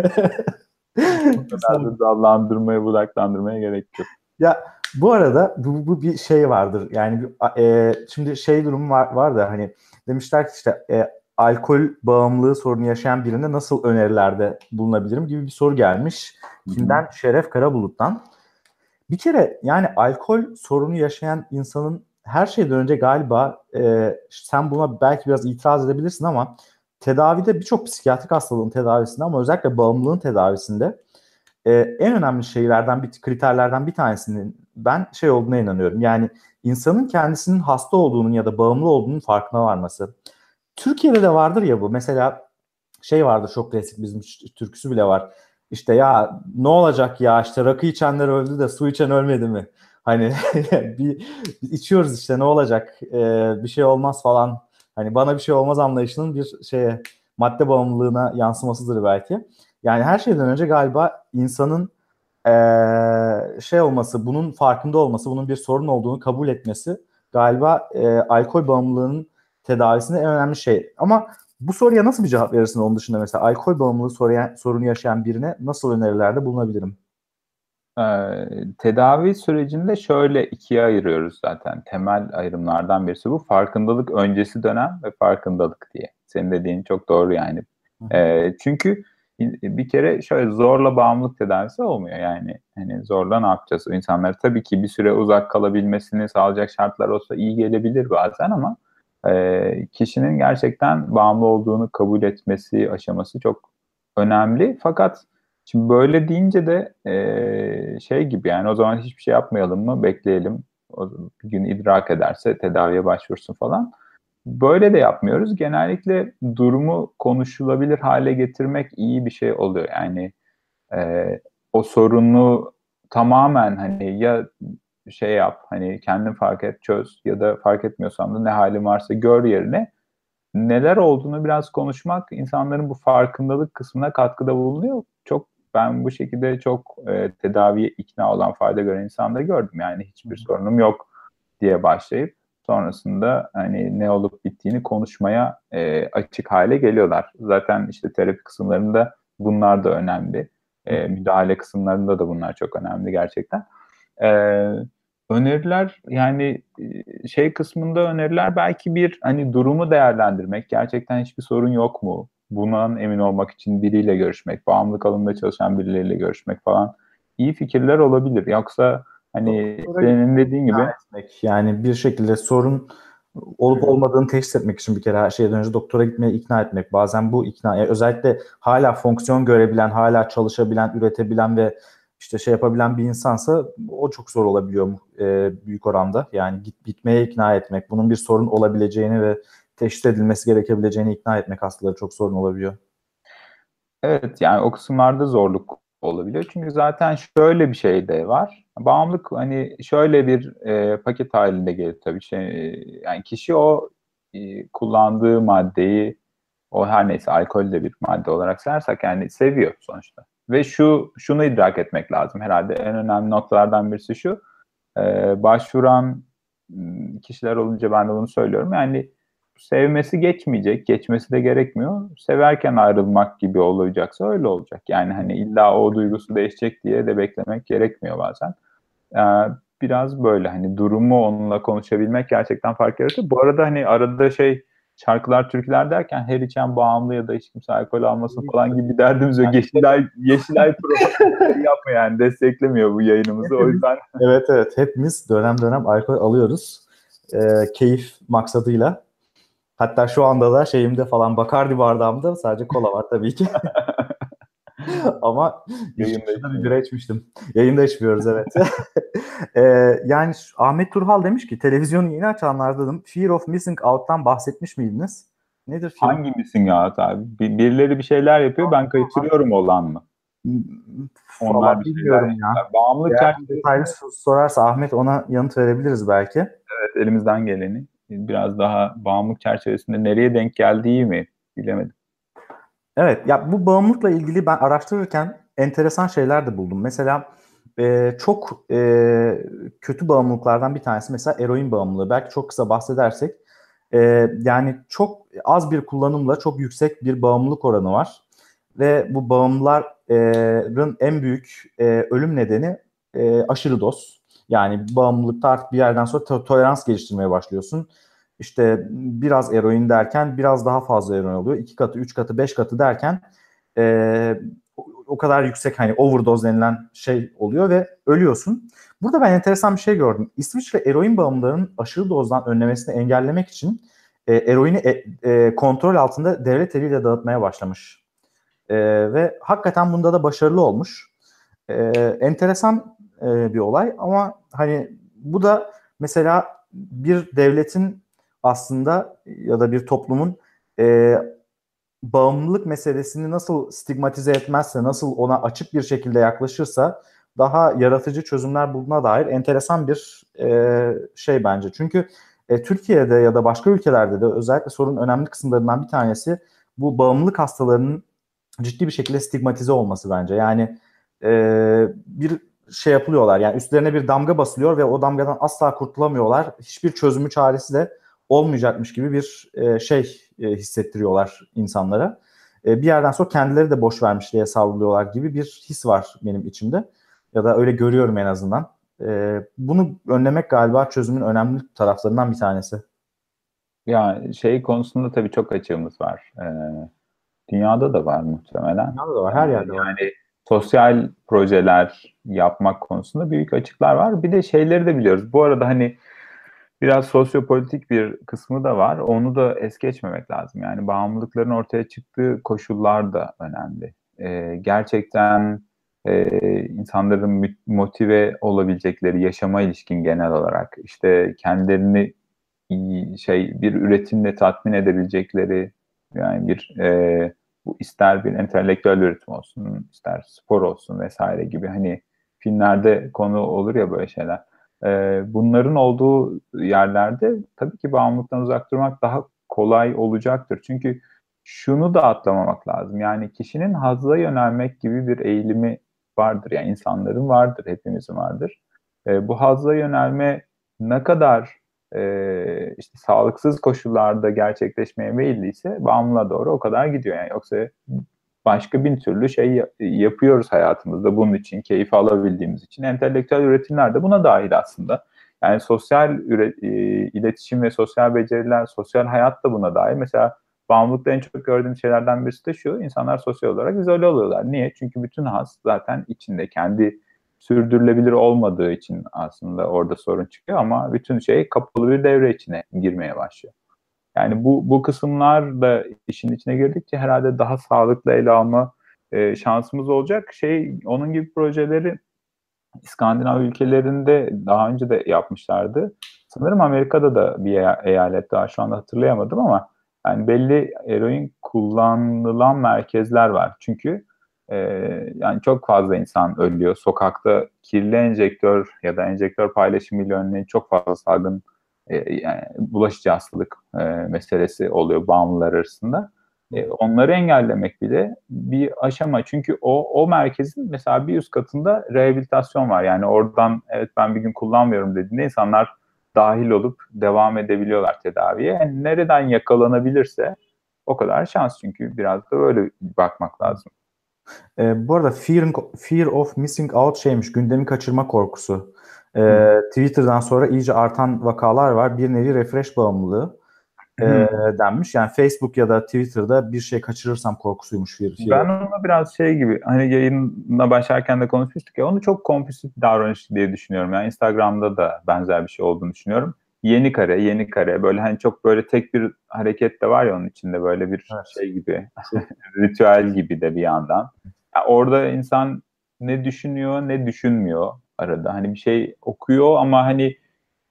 o kadar da dallandırmaya budaklandırmaya gerek yok. Ya bu arada bu, bu bir şey vardır. Yani e, şimdi şey durumu var, var da hani demişler ki işte e, alkol bağımlılığı sorunu yaşayan birine nasıl önerilerde bulunabilirim gibi bir soru gelmiş. Kimden? Şeref Karabulut'tan. Bir kere yani alkol sorunu yaşayan insanın her şeyden önce galiba e, sen buna belki biraz itiraz edebilirsin ama tedavide birçok psikiyatrik hastalığın tedavisinde ama özellikle bağımlılığın tedavisinde e, en önemli şeylerden bir kriterlerden bir tanesinin ben şey olduğuna inanıyorum. Yani insanın kendisinin hasta olduğunun ya da bağımlı olduğunun farkına varması. Türkiye'de de vardır ya bu. Mesela şey vardır çok klasik bizim türküsü bile var. İşte ya ne olacak ya işte rakı içenler öldü de su içen ölmedi mi? Hani bir içiyoruz işte ne olacak ee, bir şey olmaz falan. Hani bana bir şey olmaz anlayışının bir şeye madde bağımlılığına yansımasıdır belki. Yani her şeyden önce galiba insanın ee, şey olması, bunun farkında olması, bunun bir sorun olduğunu kabul etmesi galiba e, alkol bağımlılığının tedavisinde en önemli şey. Ama bu soruya nasıl bir cevap verirsin onun dışında mesela alkol bağımlılığı soruya, sorunu yaşayan birine nasıl önerilerde bulunabilirim? Ee, tedavi sürecinde şöyle ikiye ayırıyoruz zaten. Temel ayrımlardan birisi bu. Farkındalık öncesi dönem ve farkındalık diye. Senin dediğin çok doğru yani. Ee, çünkü bir kere şöyle zorla bağımlılık tedavisi olmuyor yani. Hani zorla ne yapacağız? O insanlar tabii ki bir süre uzak kalabilmesini sağlayacak şartlar olsa iyi gelebilir bazen ama e, kişinin gerçekten bağımlı olduğunu kabul etmesi aşaması çok önemli. Fakat şimdi böyle deyince de e, şey gibi yani o zaman hiçbir şey yapmayalım mı bekleyelim. O, bir gün idrak ederse tedaviye başvursun falan. Böyle de yapmıyoruz. Genellikle durumu konuşulabilir hale getirmek iyi bir şey oluyor. Yani e, o sorunu tamamen hani ya şey yap hani kendin fark et çöz ya da fark etmiyorsan da ne halin varsa gör yerine neler olduğunu biraz konuşmak insanların bu farkındalık kısmına katkıda bulunuyor. Çok ben bu şekilde çok e, tedaviye ikna olan fayda gören insanları gördüm. Yani hiçbir sorunum yok diye başlayıp sonrasında hani ne olup bittiğini konuşmaya e, açık hale geliyorlar. Zaten işte terapi kısımlarında bunlar da önemli. E, müdahale kısımlarında da bunlar çok önemli gerçekten. E, öneriler yani şey kısmında öneriler belki bir hani durumu değerlendirmek. Gerçekten hiçbir sorun yok mu? Bundan emin olmak için biriyle görüşmek, bağımlılık alanında çalışan birileriyle görüşmek falan iyi fikirler olabilir. Yoksa Hani Doktora senin dediğin gibi. Etmek. Yani bir şekilde sorun olup olmadığını teşhis etmek için bir kere her şeyden önce doktora gitmeye ikna etmek. Bazen bu ikna, yani özellikle hala fonksiyon görebilen, hala çalışabilen, üretebilen ve işte şey yapabilen bir insansa o çok zor olabiliyor e, büyük oranda. Yani git gitmeye ikna etmek, bunun bir sorun olabileceğini ve teşhis edilmesi gerekebileceğini ikna etmek hastaları çok sorun olabiliyor. Evet yani o kısımlarda zorluk olabiliyor. Çünkü zaten şöyle bir şey de var. Bağımlılık hani şöyle bir e, paket halinde gelir tabii. Şey, yani kişi o e, kullandığı maddeyi o her neyse alkol de bir madde olarak sayarsak yani seviyor sonuçta. Ve şu şunu idrak etmek lazım herhalde en önemli noktalardan birisi şu. E, başvuran kişiler olunca ben de bunu söylüyorum. Yani sevmesi geçmeyecek, geçmesi de gerekmiyor. Severken ayrılmak gibi olacaksa öyle olacak. Yani hani illa o duygusu değişecek diye de beklemek gerekmiyor bazen. Ee, biraz böyle hani durumu onunla konuşabilmek gerçekten fark yaratıyor. Bu arada hani arada şey şarkılar, türküler derken her içen bağımlı ya da hiç kimse alkol almasın falan gibi bir derdimiz yok. Yeşilay, Yeşilay pro yapma yani desteklemiyor bu yayınımızı o yüzden. evet evet hepimiz dönem dönem alkol alıyoruz. Ee, keyif maksadıyla. Hatta şu anda da şeyimde falan Bakardi bardağımda sadece kola var tabii ki. Ama yayında bir bira içmiştim. Yayında içmiyoruz evet. ee, yani Ahmet Turhal demiş ki televizyonu yeni açanlar dedim. Fear of Missing Out'tan bahsetmiş miydiniz? Nedir? Fear? Hangi Missing Out abi? Birileri bir şeyler yapıyor ben kaçırıyorum olan mı? Onlar bir bilmiyorum ya. Bağımlılık detaylı sorarsa Ahmet ona yanıt verebiliriz belki. Evet elimizden geleni biraz daha bağımlılık çerçevesinde nereye denk geldiği mi bilemedim. Evet ya bu bağımlılıkla ilgili ben araştırırken enteresan şeyler de buldum. Mesela e, çok e, kötü bağımlılıklardan bir tanesi mesela eroin bağımlılığı. Belki çok kısa bahsedersek e, yani çok az bir kullanımla çok yüksek bir bağımlılık oranı var. Ve bu bağımlıların en büyük e, ölüm nedeni e, aşırı doz. Yani bağımlılıkta artık bir yerden sonra to- tolerans geliştirmeye başlıyorsun. İşte biraz eroin derken biraz daha fazla eroin oluyor. İki katı, üç katı, beş katı derken e, o kadar yüksek hani overdose denilen şey oluyor ve ölüyorsun. Burada ben enteresan bir şey gördüm. İsviçre eroin bağımlılarının aşırı dozdan önlemesini engellemek için e, eroini e, e, kontrol altında devlet eliyle dağıtmaya başlamış. E, ve hakikaten bunda da başarılı olmuş. E, enteresan e, bir olay ama hani bu da mesela bir devletin aslında ya da bir toplumun e, bağımlılık meselesini nasıl stigmatize etmezse, nasıl ona açık bir şekilde yaklaşırsa daha yaratıcı çözümler bulduğuna dair enteresan bir e, şey bence. Çünkü e, Türkiye'de ya da başka ülkelerde de özellikle sorunun önemli kısımlarından bir tanesi bu bağımlılık hastalarının ciddi bir şekilde stigmatize olması bence. Yani e, bir şey yapılıyorlar. Yani üstlerine bir damga basılıyor ve o damgadan asla kurtulamıyorlar. Hiçbir çözümü çaresi de olmayacakmış gibi bir e, şey e, hissettiriyorlar insanlara. E, bir yerden sonra kendileri de boş vermişliğe savruluyorlar gibi bir his var benim içimde. Ya da öyle görüyorum en azından. E, bunu önlemek galiba çözümün önemli taraflarından bir tanesi. Ya şey konusunda tabii çok açığımız var. Ee, dünyada da var muhtemelen. Dünyada da var, her yerde var. Yani sosyal projeler yapmak konusunda büyük açıklar var. Bir de şeyleri de biliyoruz. Bu arada hani biraz sosyopolitik bir kısmı da var. Onu da es geçmemek lazım. Yani bağımlılıkların ortaya çıktığı koşullar da önemli. Ee, gerçekten e, insanların motive olabilecekleri yaşama ilişkin genel olarak işte kendilerini şey bir üretimle tatmin edebilecekleri yani bir e, bu ister bir entelektüel üretim olsun, ister spor olsun vesaire gibi hani filmlerde konu olur ya böyle şeyler. E, bunların olduğu yerlerde tabii ki bağımlılıktan uzak durmak daha kolay olacaktır. Çünkü şunu da atlamamak lazım. Yani kişinin hazla yönelmek gibi bir eğilimi vardır. Yani insanların vardır, hepimizin vardır. E, bu hazla yönelme ne kadar e, işte sağlıksız koşullarda gerçekleşmeye meyilliyse bağımlılığa doğru o kadar gidiyor. Yani yoksa başka bin türlü şey yapıyoruz hayatımızda bunun için, keyif alabildiğimiz için. Entelektüel üretimler de buna dahil aslında. Yani sosyal e, iletişim ve sosyal beceriler, sosyal hayat da buna dahil. Mesela bağımlılıkta en çok gördüğüm şeylerden birisi de şu, insanlar sosyal olarak izole oluyorlar. Niye? Çünkü bütün has zaten içinde, kendi sürdürülebilir olmadığı için aslında orada sorun çıkıyor ama bütün şey kapalı bir devre içine girmeye başlıyor. Yani bu bu kısımlar da işin içine girdikçe herhalde daha sağlıklı ele alma e, şansımız olacak. Şey onun gibi projeleri İskandinav ülkelerinde daha önce de yapmışlardı. Sanırım Amerika'da da bir eyalet daha şu anda hatırlayamadım ama yani belli eroin kullanılan merkezler var. Çünkü e, yani çok fazla insan ölüyor. Sokakta kirli enjektör ya da enjektör paylaşımıyla önleyen çok fazla salgın e, yani bulaşıcı hastalık e, meselesi oluyor bağımlılar arasında. E, onları engellemek bile bir aşama. Çünkü o, o merkezin mesela bir üst katında rehabilitasyon var. Yani oradan evet ben bir gün kullanmıyorum dediğinde insanlar dahil olup devam edebiliyorlar tedaviye. Yani nereden yakalanabilirse o kadar şans çünkü biraz da öyle bakmak lazım. E, bu arada fear, fear of missing out şeymiş, gündemi kaçırma korkusu. E, Twitter'dan sonra iyice artan vakalar var. Bir nevi refresh bağımlılığı e, denmiş. Yani Facebook ya da Twitter'da bir şey kaçırırsam korkusuymuş. Fear. Ben onu biraz şey gibi hani yayına başlarken de konuşmuştuk ya onu çok kompulsif davranış diye düşünüyorum. Yani Instagram'da da benzer bir şey olduğunu düşünüyorum yeni kare, yeni kare böyle hani çok böyle tek bir hareket de var ya onun içinde böyle bir evet. şey gibi ritüel gibi de bir yandan. Yani orada insan ne düşünüyor ne düşünmüyor arada. Hani bir şey okuyor ama hani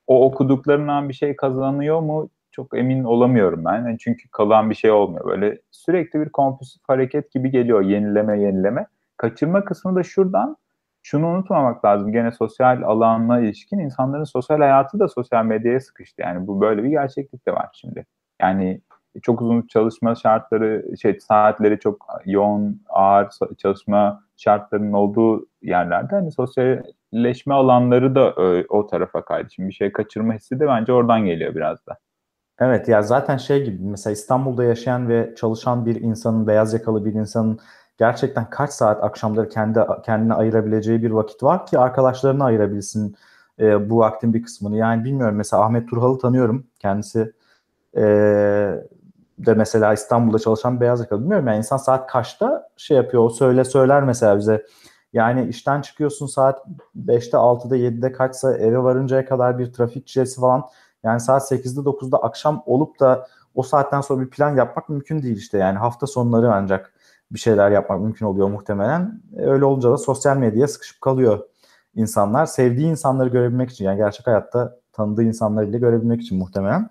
o okuduklarından bir şey kazanıyor mu çok emin olamıyorum ben. Yani çünkü kalan bir şey olmuyor. Böyle sürekli bir kompulsif hareket gibi geliyor yenileme yenileme. Kaçırma kısmı da şuradan şunu unutmamak lazım. Gene sosyal alanla ilişkin insanların sosyal hayatı da sosyal medyaya sıkıştı. Yani bu böyle bir gerçeklik de var şimdi. Yani çok uzun çalışma şartları, şey saatleri çok yoğun, ağır çalışma şartlarının olduğu yerlerde hani sosyalleşme alanları da o, o tarafa kaydı. Şimdi bir şey kaçırma hissi de bence oradan geliyor biraz da. Evet ya zaten şey gibi mesela İstanbul'da yaşayan ve çalışan bir insanın, beyaz yakalı bir insanın gerçekten kaç saat akşamları kendi kendine ayırabileceği bir vakit var ki arkadaşlarına ayırabilsin e, bu vaktin bir kısmını. Yani bilmiyorum mesela Ahmet Turhal'ı tanıyorum. Kendisi e, de mesela İstanbul'da çalışan beyaz yakalı. Bilmiyorum yani insan saat kaçta şey yapıyor o söyle söyler mesela bize. Yani işten çıkıyorsun saat 5'te 6'da 7'de kaçsa eve varıncaya kadar bir trafik çilesi falan. Yani saat 8'de 9'da akşam olup da o saatten sonra bir plan yapmak mümkün değil işte. Yani hafta sonları ancak bir şeyler yapmak mümkün oluyor muhtemelen. E, öyle olunca da sosyal medyaya sıkışıp kalıyor insanlar. Sevdiği insanları görebilmek için yani gerçek hayatta tanıdığı insanları bile görebilmek için muhtemelen.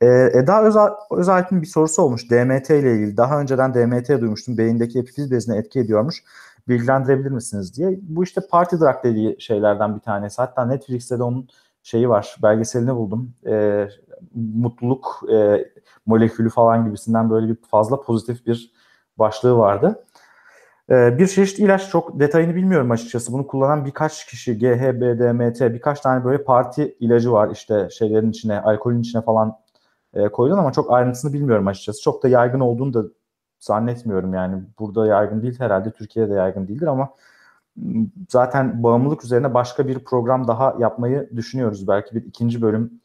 Ee, Eda Özal, Özalp'in bir sorusu olmuş DMT ile ilgili. Daha önceden DMT duymuştum. Beyindeki epifiz bezine etki ediyormuş. Bilgilendirebilir misiniz diye. Bu işte party drug dediği şeylerden bir tanesi. Hatta Netflix'te de onun şeyi var. Belgeselini buldum. Ee, mutluluk e, molekülü falan gibisinden böyle bir fazla pozitif bir başlığı vardı. Ee, bir çeşit ilaç çok detayını bilmiyorum açıkçası. Bunu kullanan birkaç kişi GHB, DMT birkaç tane böyle parti ilacı var işte şeylerin içine, alkolün içine falan e, koyulan ama çok ayrıntısını bilmiyorum açıkçası. Çok da yaygın olduğunu da zannetmiyorum yani. Burada yaygın değil herhalde Türkiye'de yaygın değildir ama zaten bağımlılık üzerine başka bir program daha yapmayı düşünüyoruz. Belki bir ikinci bölüm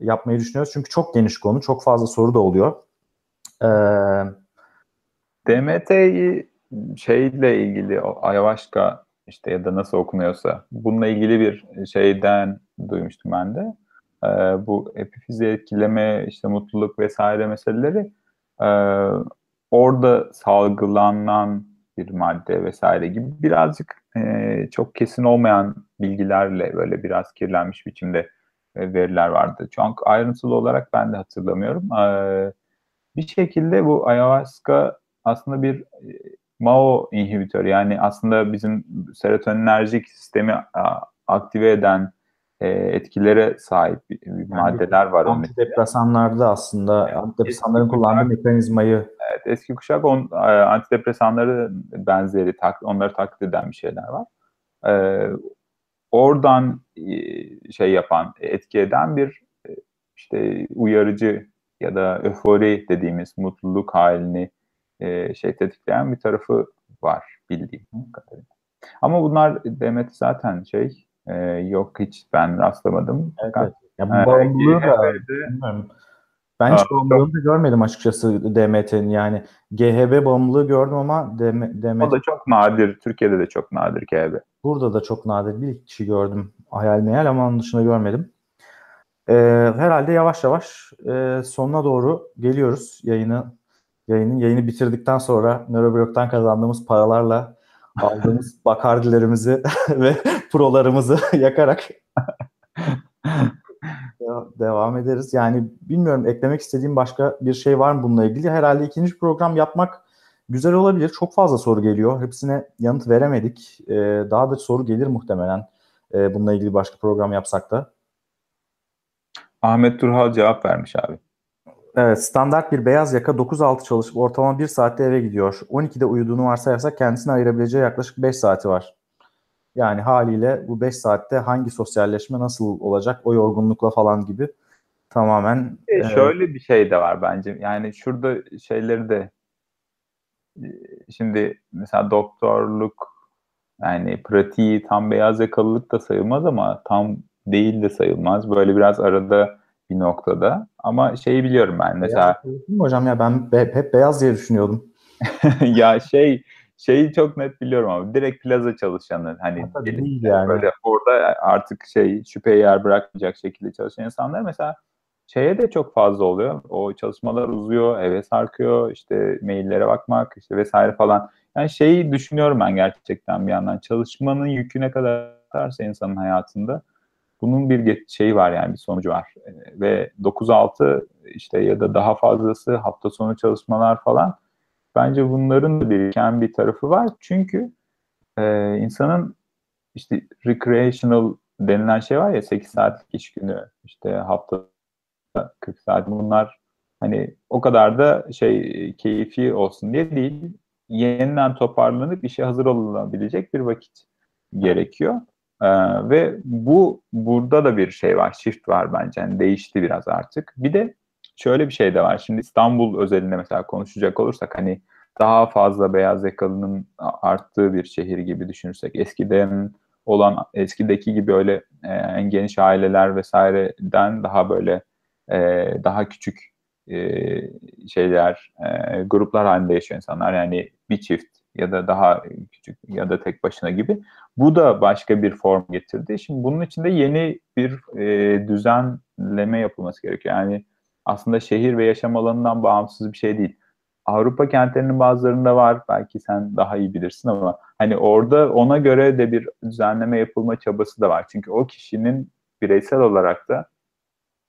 yapmayı düşünüyoruz. Çünkü çok geniş konu, çok fazla soru da oluyor. Ee, DMT'yi şeyle ilgili ayahuasca işte ya da nasıl okunuyorsa bununla ilgili bir şeyden duymuştum ben de. Ee, bu epifizi etkileme, işte mutluluk vesaire meseleleri e, orada salgılanan bir madde vesaire gibi birazcık e, çok kesin olmayan bilgilerle böyle biraz kirlenmiş biçimde e, veriler vardı. Çok ayrıntılı olarak ben de hatırlamıyorum. E, bir şekilde bu ayahuasca aslında bir e, MAO inhibitör yani aslında bizim serotoninerjik sistemi aktive eden e, etkilere sahip yani maddeler var. Antidepresanlarda aslında evet, antidepresanların kullandığı mekanizmayı Evet, eski kuşak on, e, antidepresanları benzeri tak, onları taklit eden bir şeyler var. E, oradan e, şey yapan, etki eden bir e, işte uyarıcı ya da öfori dediğimiz mutluluk halini e, şey tetikleyen bir tarafı var bildiğim kadarıyla. Ama bunlar Demet zaten şey e, yok hiç ben rastlamadım. Evet, evet. Ya bu bağımlılığı da bilmiyorum. Ben hiç bağımlılığını da görmedim açıkçası DMT'nin yani. GHB bağımlılığı gördüm ama DMT... O da çok nadir. Türkiye'de de çok nadir GHB. Burada da çok nadir. Bir kişi gördüm hayal meyal ama onun dışında görmedim. Ee, herhalde yavaş yavaş e, sonuna doğru geliyoruz yayını. Yayının yayını bitirdikten sonra Neuroblog'dan kazandığımız paralarla aldığımız bakardilerimizi ve prolarımızı yakarak devam ederiz. Yani bilmiyorum eklemek istediğim başka bir şey var mı bununla ilgili? Herhalde ikinci program yapmak güzel olabilir. Çok fazla soru geliyor. Hepsine yanıt veremedik. Ee, daha da soru gelir muhtemelen e, bununla ilgili başka program yapsak da. Ahmet Turhal cevap vermiş abi. Evet, standart bir beyaz yaka 9-6 çalışıp ortalama 1 saatte eve gidiyor. 12'de uyuduğunu varsayarsak kendisine ayırabileceği yaklaşık 5 saati var. Yani haliyle bu 5 saatte hangi sosyalleşme nasıl olacak o yorgunlukla falan gibi tamamen. E, şöyle e, bir şey de var bence. Yani şurada şeyleri de e, şimdi mesela doktorluk yani pratiği tam beyaz yakalılık da sayılmaz ama tam değil de sayılmaz. Böyle biraz arada bir noktada. Ama şeyi biliyorum ben mesela. Beyaz hocam ya ben hep beyaz diye düşünüyordum. ya şey şeyi çok net biliyorum ama direkt plaza çalışanı hani değil yani. böyle orada artık şey şüpheye yer bırakmayacak şekilde çalışan insanlar mesela şeye de çok fazla oluyor. O çalışmalar uzuyor, eve sarkıyor, işte maillere bakmak işte vesaire falan. Yani şeyi düşünüyorum ben gerçekten bir yandan. Çalışmanın yükü ne kadar artarsa insanın hayatında bunun bir şeyi var yani bir sonucu var. Ve 9-6 işte ya da daha fazlası hafta sonu çalışmalar falan Bence bunların da biriken bir tarafı var. Çünkü e, insanın işte recreational denilen şey var ya 8 saatlik iş günü işte hafta 40 saat bunlar hani o kadar da şey keyfi olsun diye değil yeniden toparlanıp işe hazır olunabilecek bir vakit gerekiyor. Ee, ve bu burada da bir şey var, shift var bence. Yani değişti biraz artık. Bir de şöyle bir şey de var. Şimdi İstanbul özelinde mesela konuşacak olursak hani daha fazla beyaz yakalının arttığı bir şehir gibi düşünürsek eskiden olan eskideki gibi öyle en geniş aileler vesaireden daha böyle e, daha küçük e, şeyler e, gruplar halinde yaşıyor insanlar yani bir çift ya da daha küçük ya da tek başına gibi. Bu da başka bir form getirdi. Şimdi bunun içinde yeni bir e, düzenleme yapılması gerekiyor. Yani aslında şehir ve yaşam alanından bağımsız bir şey değil. Avrupa kentlerinin bazılarında var. Belki sen daha iyi bilirsin ama hani orada ona göre de bir düzenleme yapılma çabası da var. Çünkü o kişinin bireysel olarak da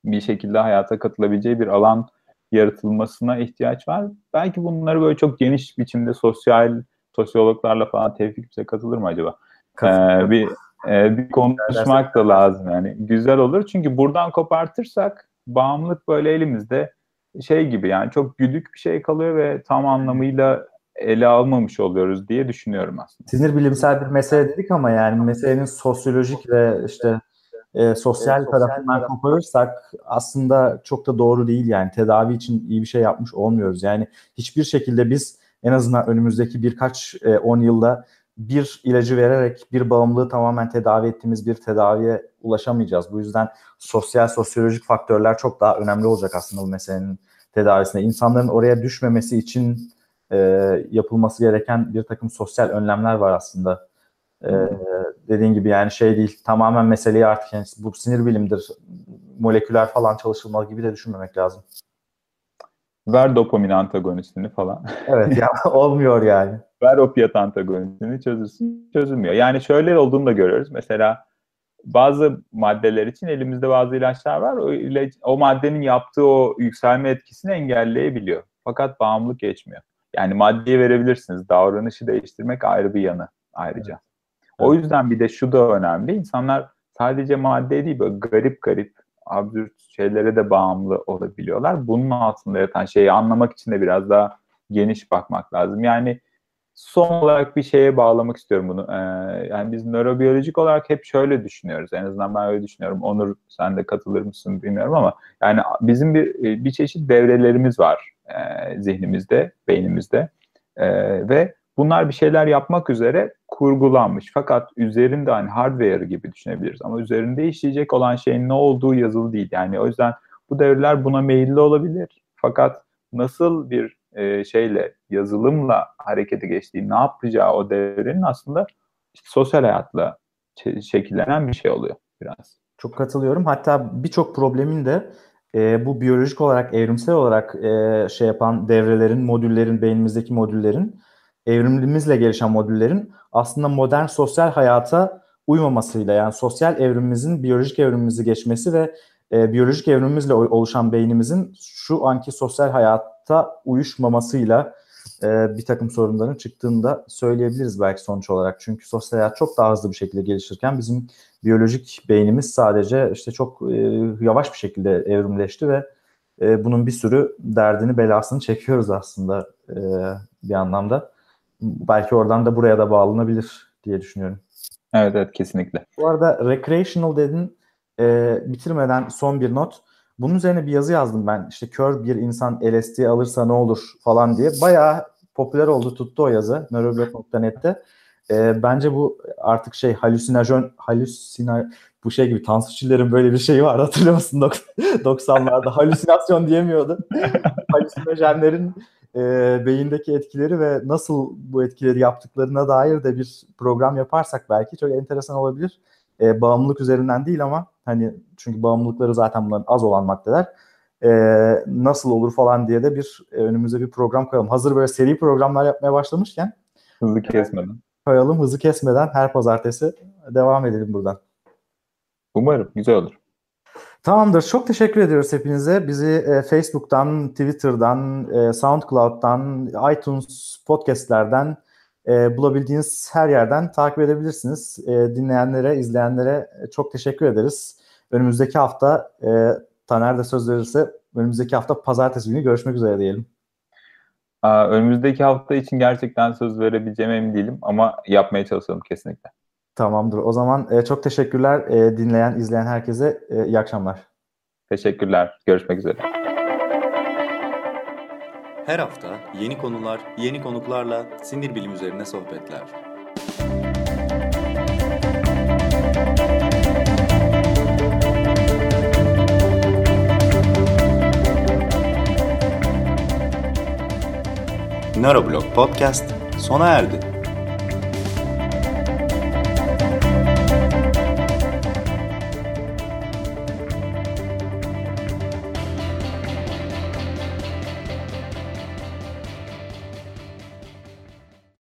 bir şekilde hayata katılabileceği bir alan yaratılmasına ihtiyaç var. Belki bunları böyle çok geniş biçimde sosyal sosyologlarla falan Tevfik bize katılır mı acaba? Ee, bir e, bir konuşmak da lazım yani. Güzel olur çünkü buradan kopartırsak bağımlılık böyle elimizde şey gibi yani çok güdük bir şey kalıyor ve tam anlamıyla ele almamış oluyoruz diye düşünüyorum aslında. Sinir bilimsel bir mesele dedik ama yani meselenin sosyolojik ve işte e, sosyal tarafından koparırsak aslında çok da doğru değil yani tedavi için iyi bir şey yapmış olmuyoruz. Yani hiçbir şekilde biz en azından önümüzdeki birkaç e, on yılda bir ilacı vererek bir bağımlılığı tamamen tedavi ettiğimiz bir tedaviye ulaşamayacağız. Bu yüzden sosyal sosyolojik faktörler çok daha önemli olacak aslında bu meselenin tedavisinde. İnsanların oraya düşmemesi için e, yapılması gereken bir takım sosyal önlemler var aslında. E, dediğin gibi yani şey değil tamamen meseleyi artık yani bu sinir bilimdir moleküler falan çalışılmalı gibi de düşünmemek lazım. Ver dopamin antagonistini falan. Evet ya olmuyor yani. Ver opiat antagonistini çözülsün çözülmüyor. Yani şöyle olduğunu da görüyoruz. Mesela bazı maddeler için elimizde bazı ilaçlar var. O, ilaç, o maddenin yaptığı o yükselme etkisini engelleyebiliyor. Fakat bağımlılık geçmiyor. Yani maddeyi verebilirsiniz. Davranışı değiştirmek ayrı bir yanı ayrıca. Evet. O yüzden bir de şu da önemli. İnsanlar sadece madde değil böyle garip garip absürt şeylere de bağımlı olabiliyorlar. Bunun altında yatan şeyi anlamak için de biraz daha geniş bakmak lazım. Yani son olarak bir şeye bağlamak istiyorum bunu. Ee, yani biz nörobiyolojik olarak hep şöyle düşünüyoruz. En azından ben öyle düşünüyorum. Onur sen de katılır mısın bilmiyorum ama yani bizim bir bir çeşit devrelerimiz var e, zihnimizde, beynimizde e, ve bunlar bir şeyler yapmak üzere kurgulanmış. Fakat üzerinde hani hardware gibi düşünebiliriz ama üzerinde işleyecek olan şeyin ne olduğu yazılı değil. Yani o yüzden bu devreler buna meyilli olabilir. Fakat nasıl bir e, şeyle, yazılımla harekete geçtiği, ne yapacağı o devrenin aslında işte sosyal hayatla şekillenen bir şey oluyor biraz. Çok katılıyorum. Hatta birçok problemin de e, bu biyolojik olarak, evrimsel olarak e, şey yapan devrelerin, modüllerin, beynimizdeki modüllerin, evrimimizle gelişen modüllerin aslında modern sosyal hayata uymamasıyla yani sosyal evrimimizin biyolojik evrimimizi geçmesi ve e, biyolojik evrimimizle oluşan beynimizin şu anki sosyal hayatta uyuşmamasıyla e, bir takım sorunların çıktığını da söyleyebiliriz belki sonuç olarak. Çünkü sosyal hayat çok daha hızlı bir şekilde gelişirken bizim biyolojik beynimiz sadece işte çok e, yavaş bir şekilde evrimleşti ve e, bunun bir sürü derdini belasını çekiyoruz aslında e, bir anlamda. Belki oradan da buraya da bağlanabilir diye düşünüyorum. Evet evet kesinlikle. Bu arada recreational dedin e, bitirmeden son bir not. Bunun üzerine bir yazı yazdım ben. İşte kör bir insan LSD alırsa ne olur falan diye. Bayağı popüler oldu tuttu o yazı neuroblog.net'te. E, bence bu artık şey halüsinajon halüsina bu şey gibi Çiller'in böyle bir şeyi var hatırlıyor musun 90'larda halüsinasyon diyemiyordu. Halüsinojenlerin e, beyindeki etkileri ve nasıl bu etkileri yaptıklarına dair de bir program yaparsak belki çok enteresan olabilir. E, bağımlılık üzerinden değil ama hani çünkü bağımlılıkları zaten bunların az olan maddeler. E, nasıl olur falan diye de bir e, önümüze bir program koyalım. Hazır böyle seri programlar yapmaya başlamışken hızlı kesmeden. Koyalım hızı kesmeden her pazartesi devam edelim buradan. Umarım güzel olur. Tamamdır. Çok teşekkür ediyoruz hepinize. Bizi e, Facebook'tan, Twitter'dan, e, SoundCloud'dan, iTunes podcast'lerden e, bulabildiğiniz her yerden takip edebilirsiniz. E, dinleyenlere, izleyenlere çok teşekkür ederiz. Önümüzdeki hafta e, Taner de söz verirse önümüzdeki hafta pazartesi günü görüşmek üzere diyelim. Aa, önümüzdeki hafta için gerçekten söz verebileceğim emin değilim ama yapmaya çalışalım kesinlikle. Tamamdır. O zaman e, çok teşekkürler e, dinleyen, izleyen herkese. E, iyi akşamlar. Teşekkürler. Görüşmek üzere. Her hafta yeni konular, yeni konuklarla sinir bilim üzerine sohbetler. Neuroblog Podcast sona erdi.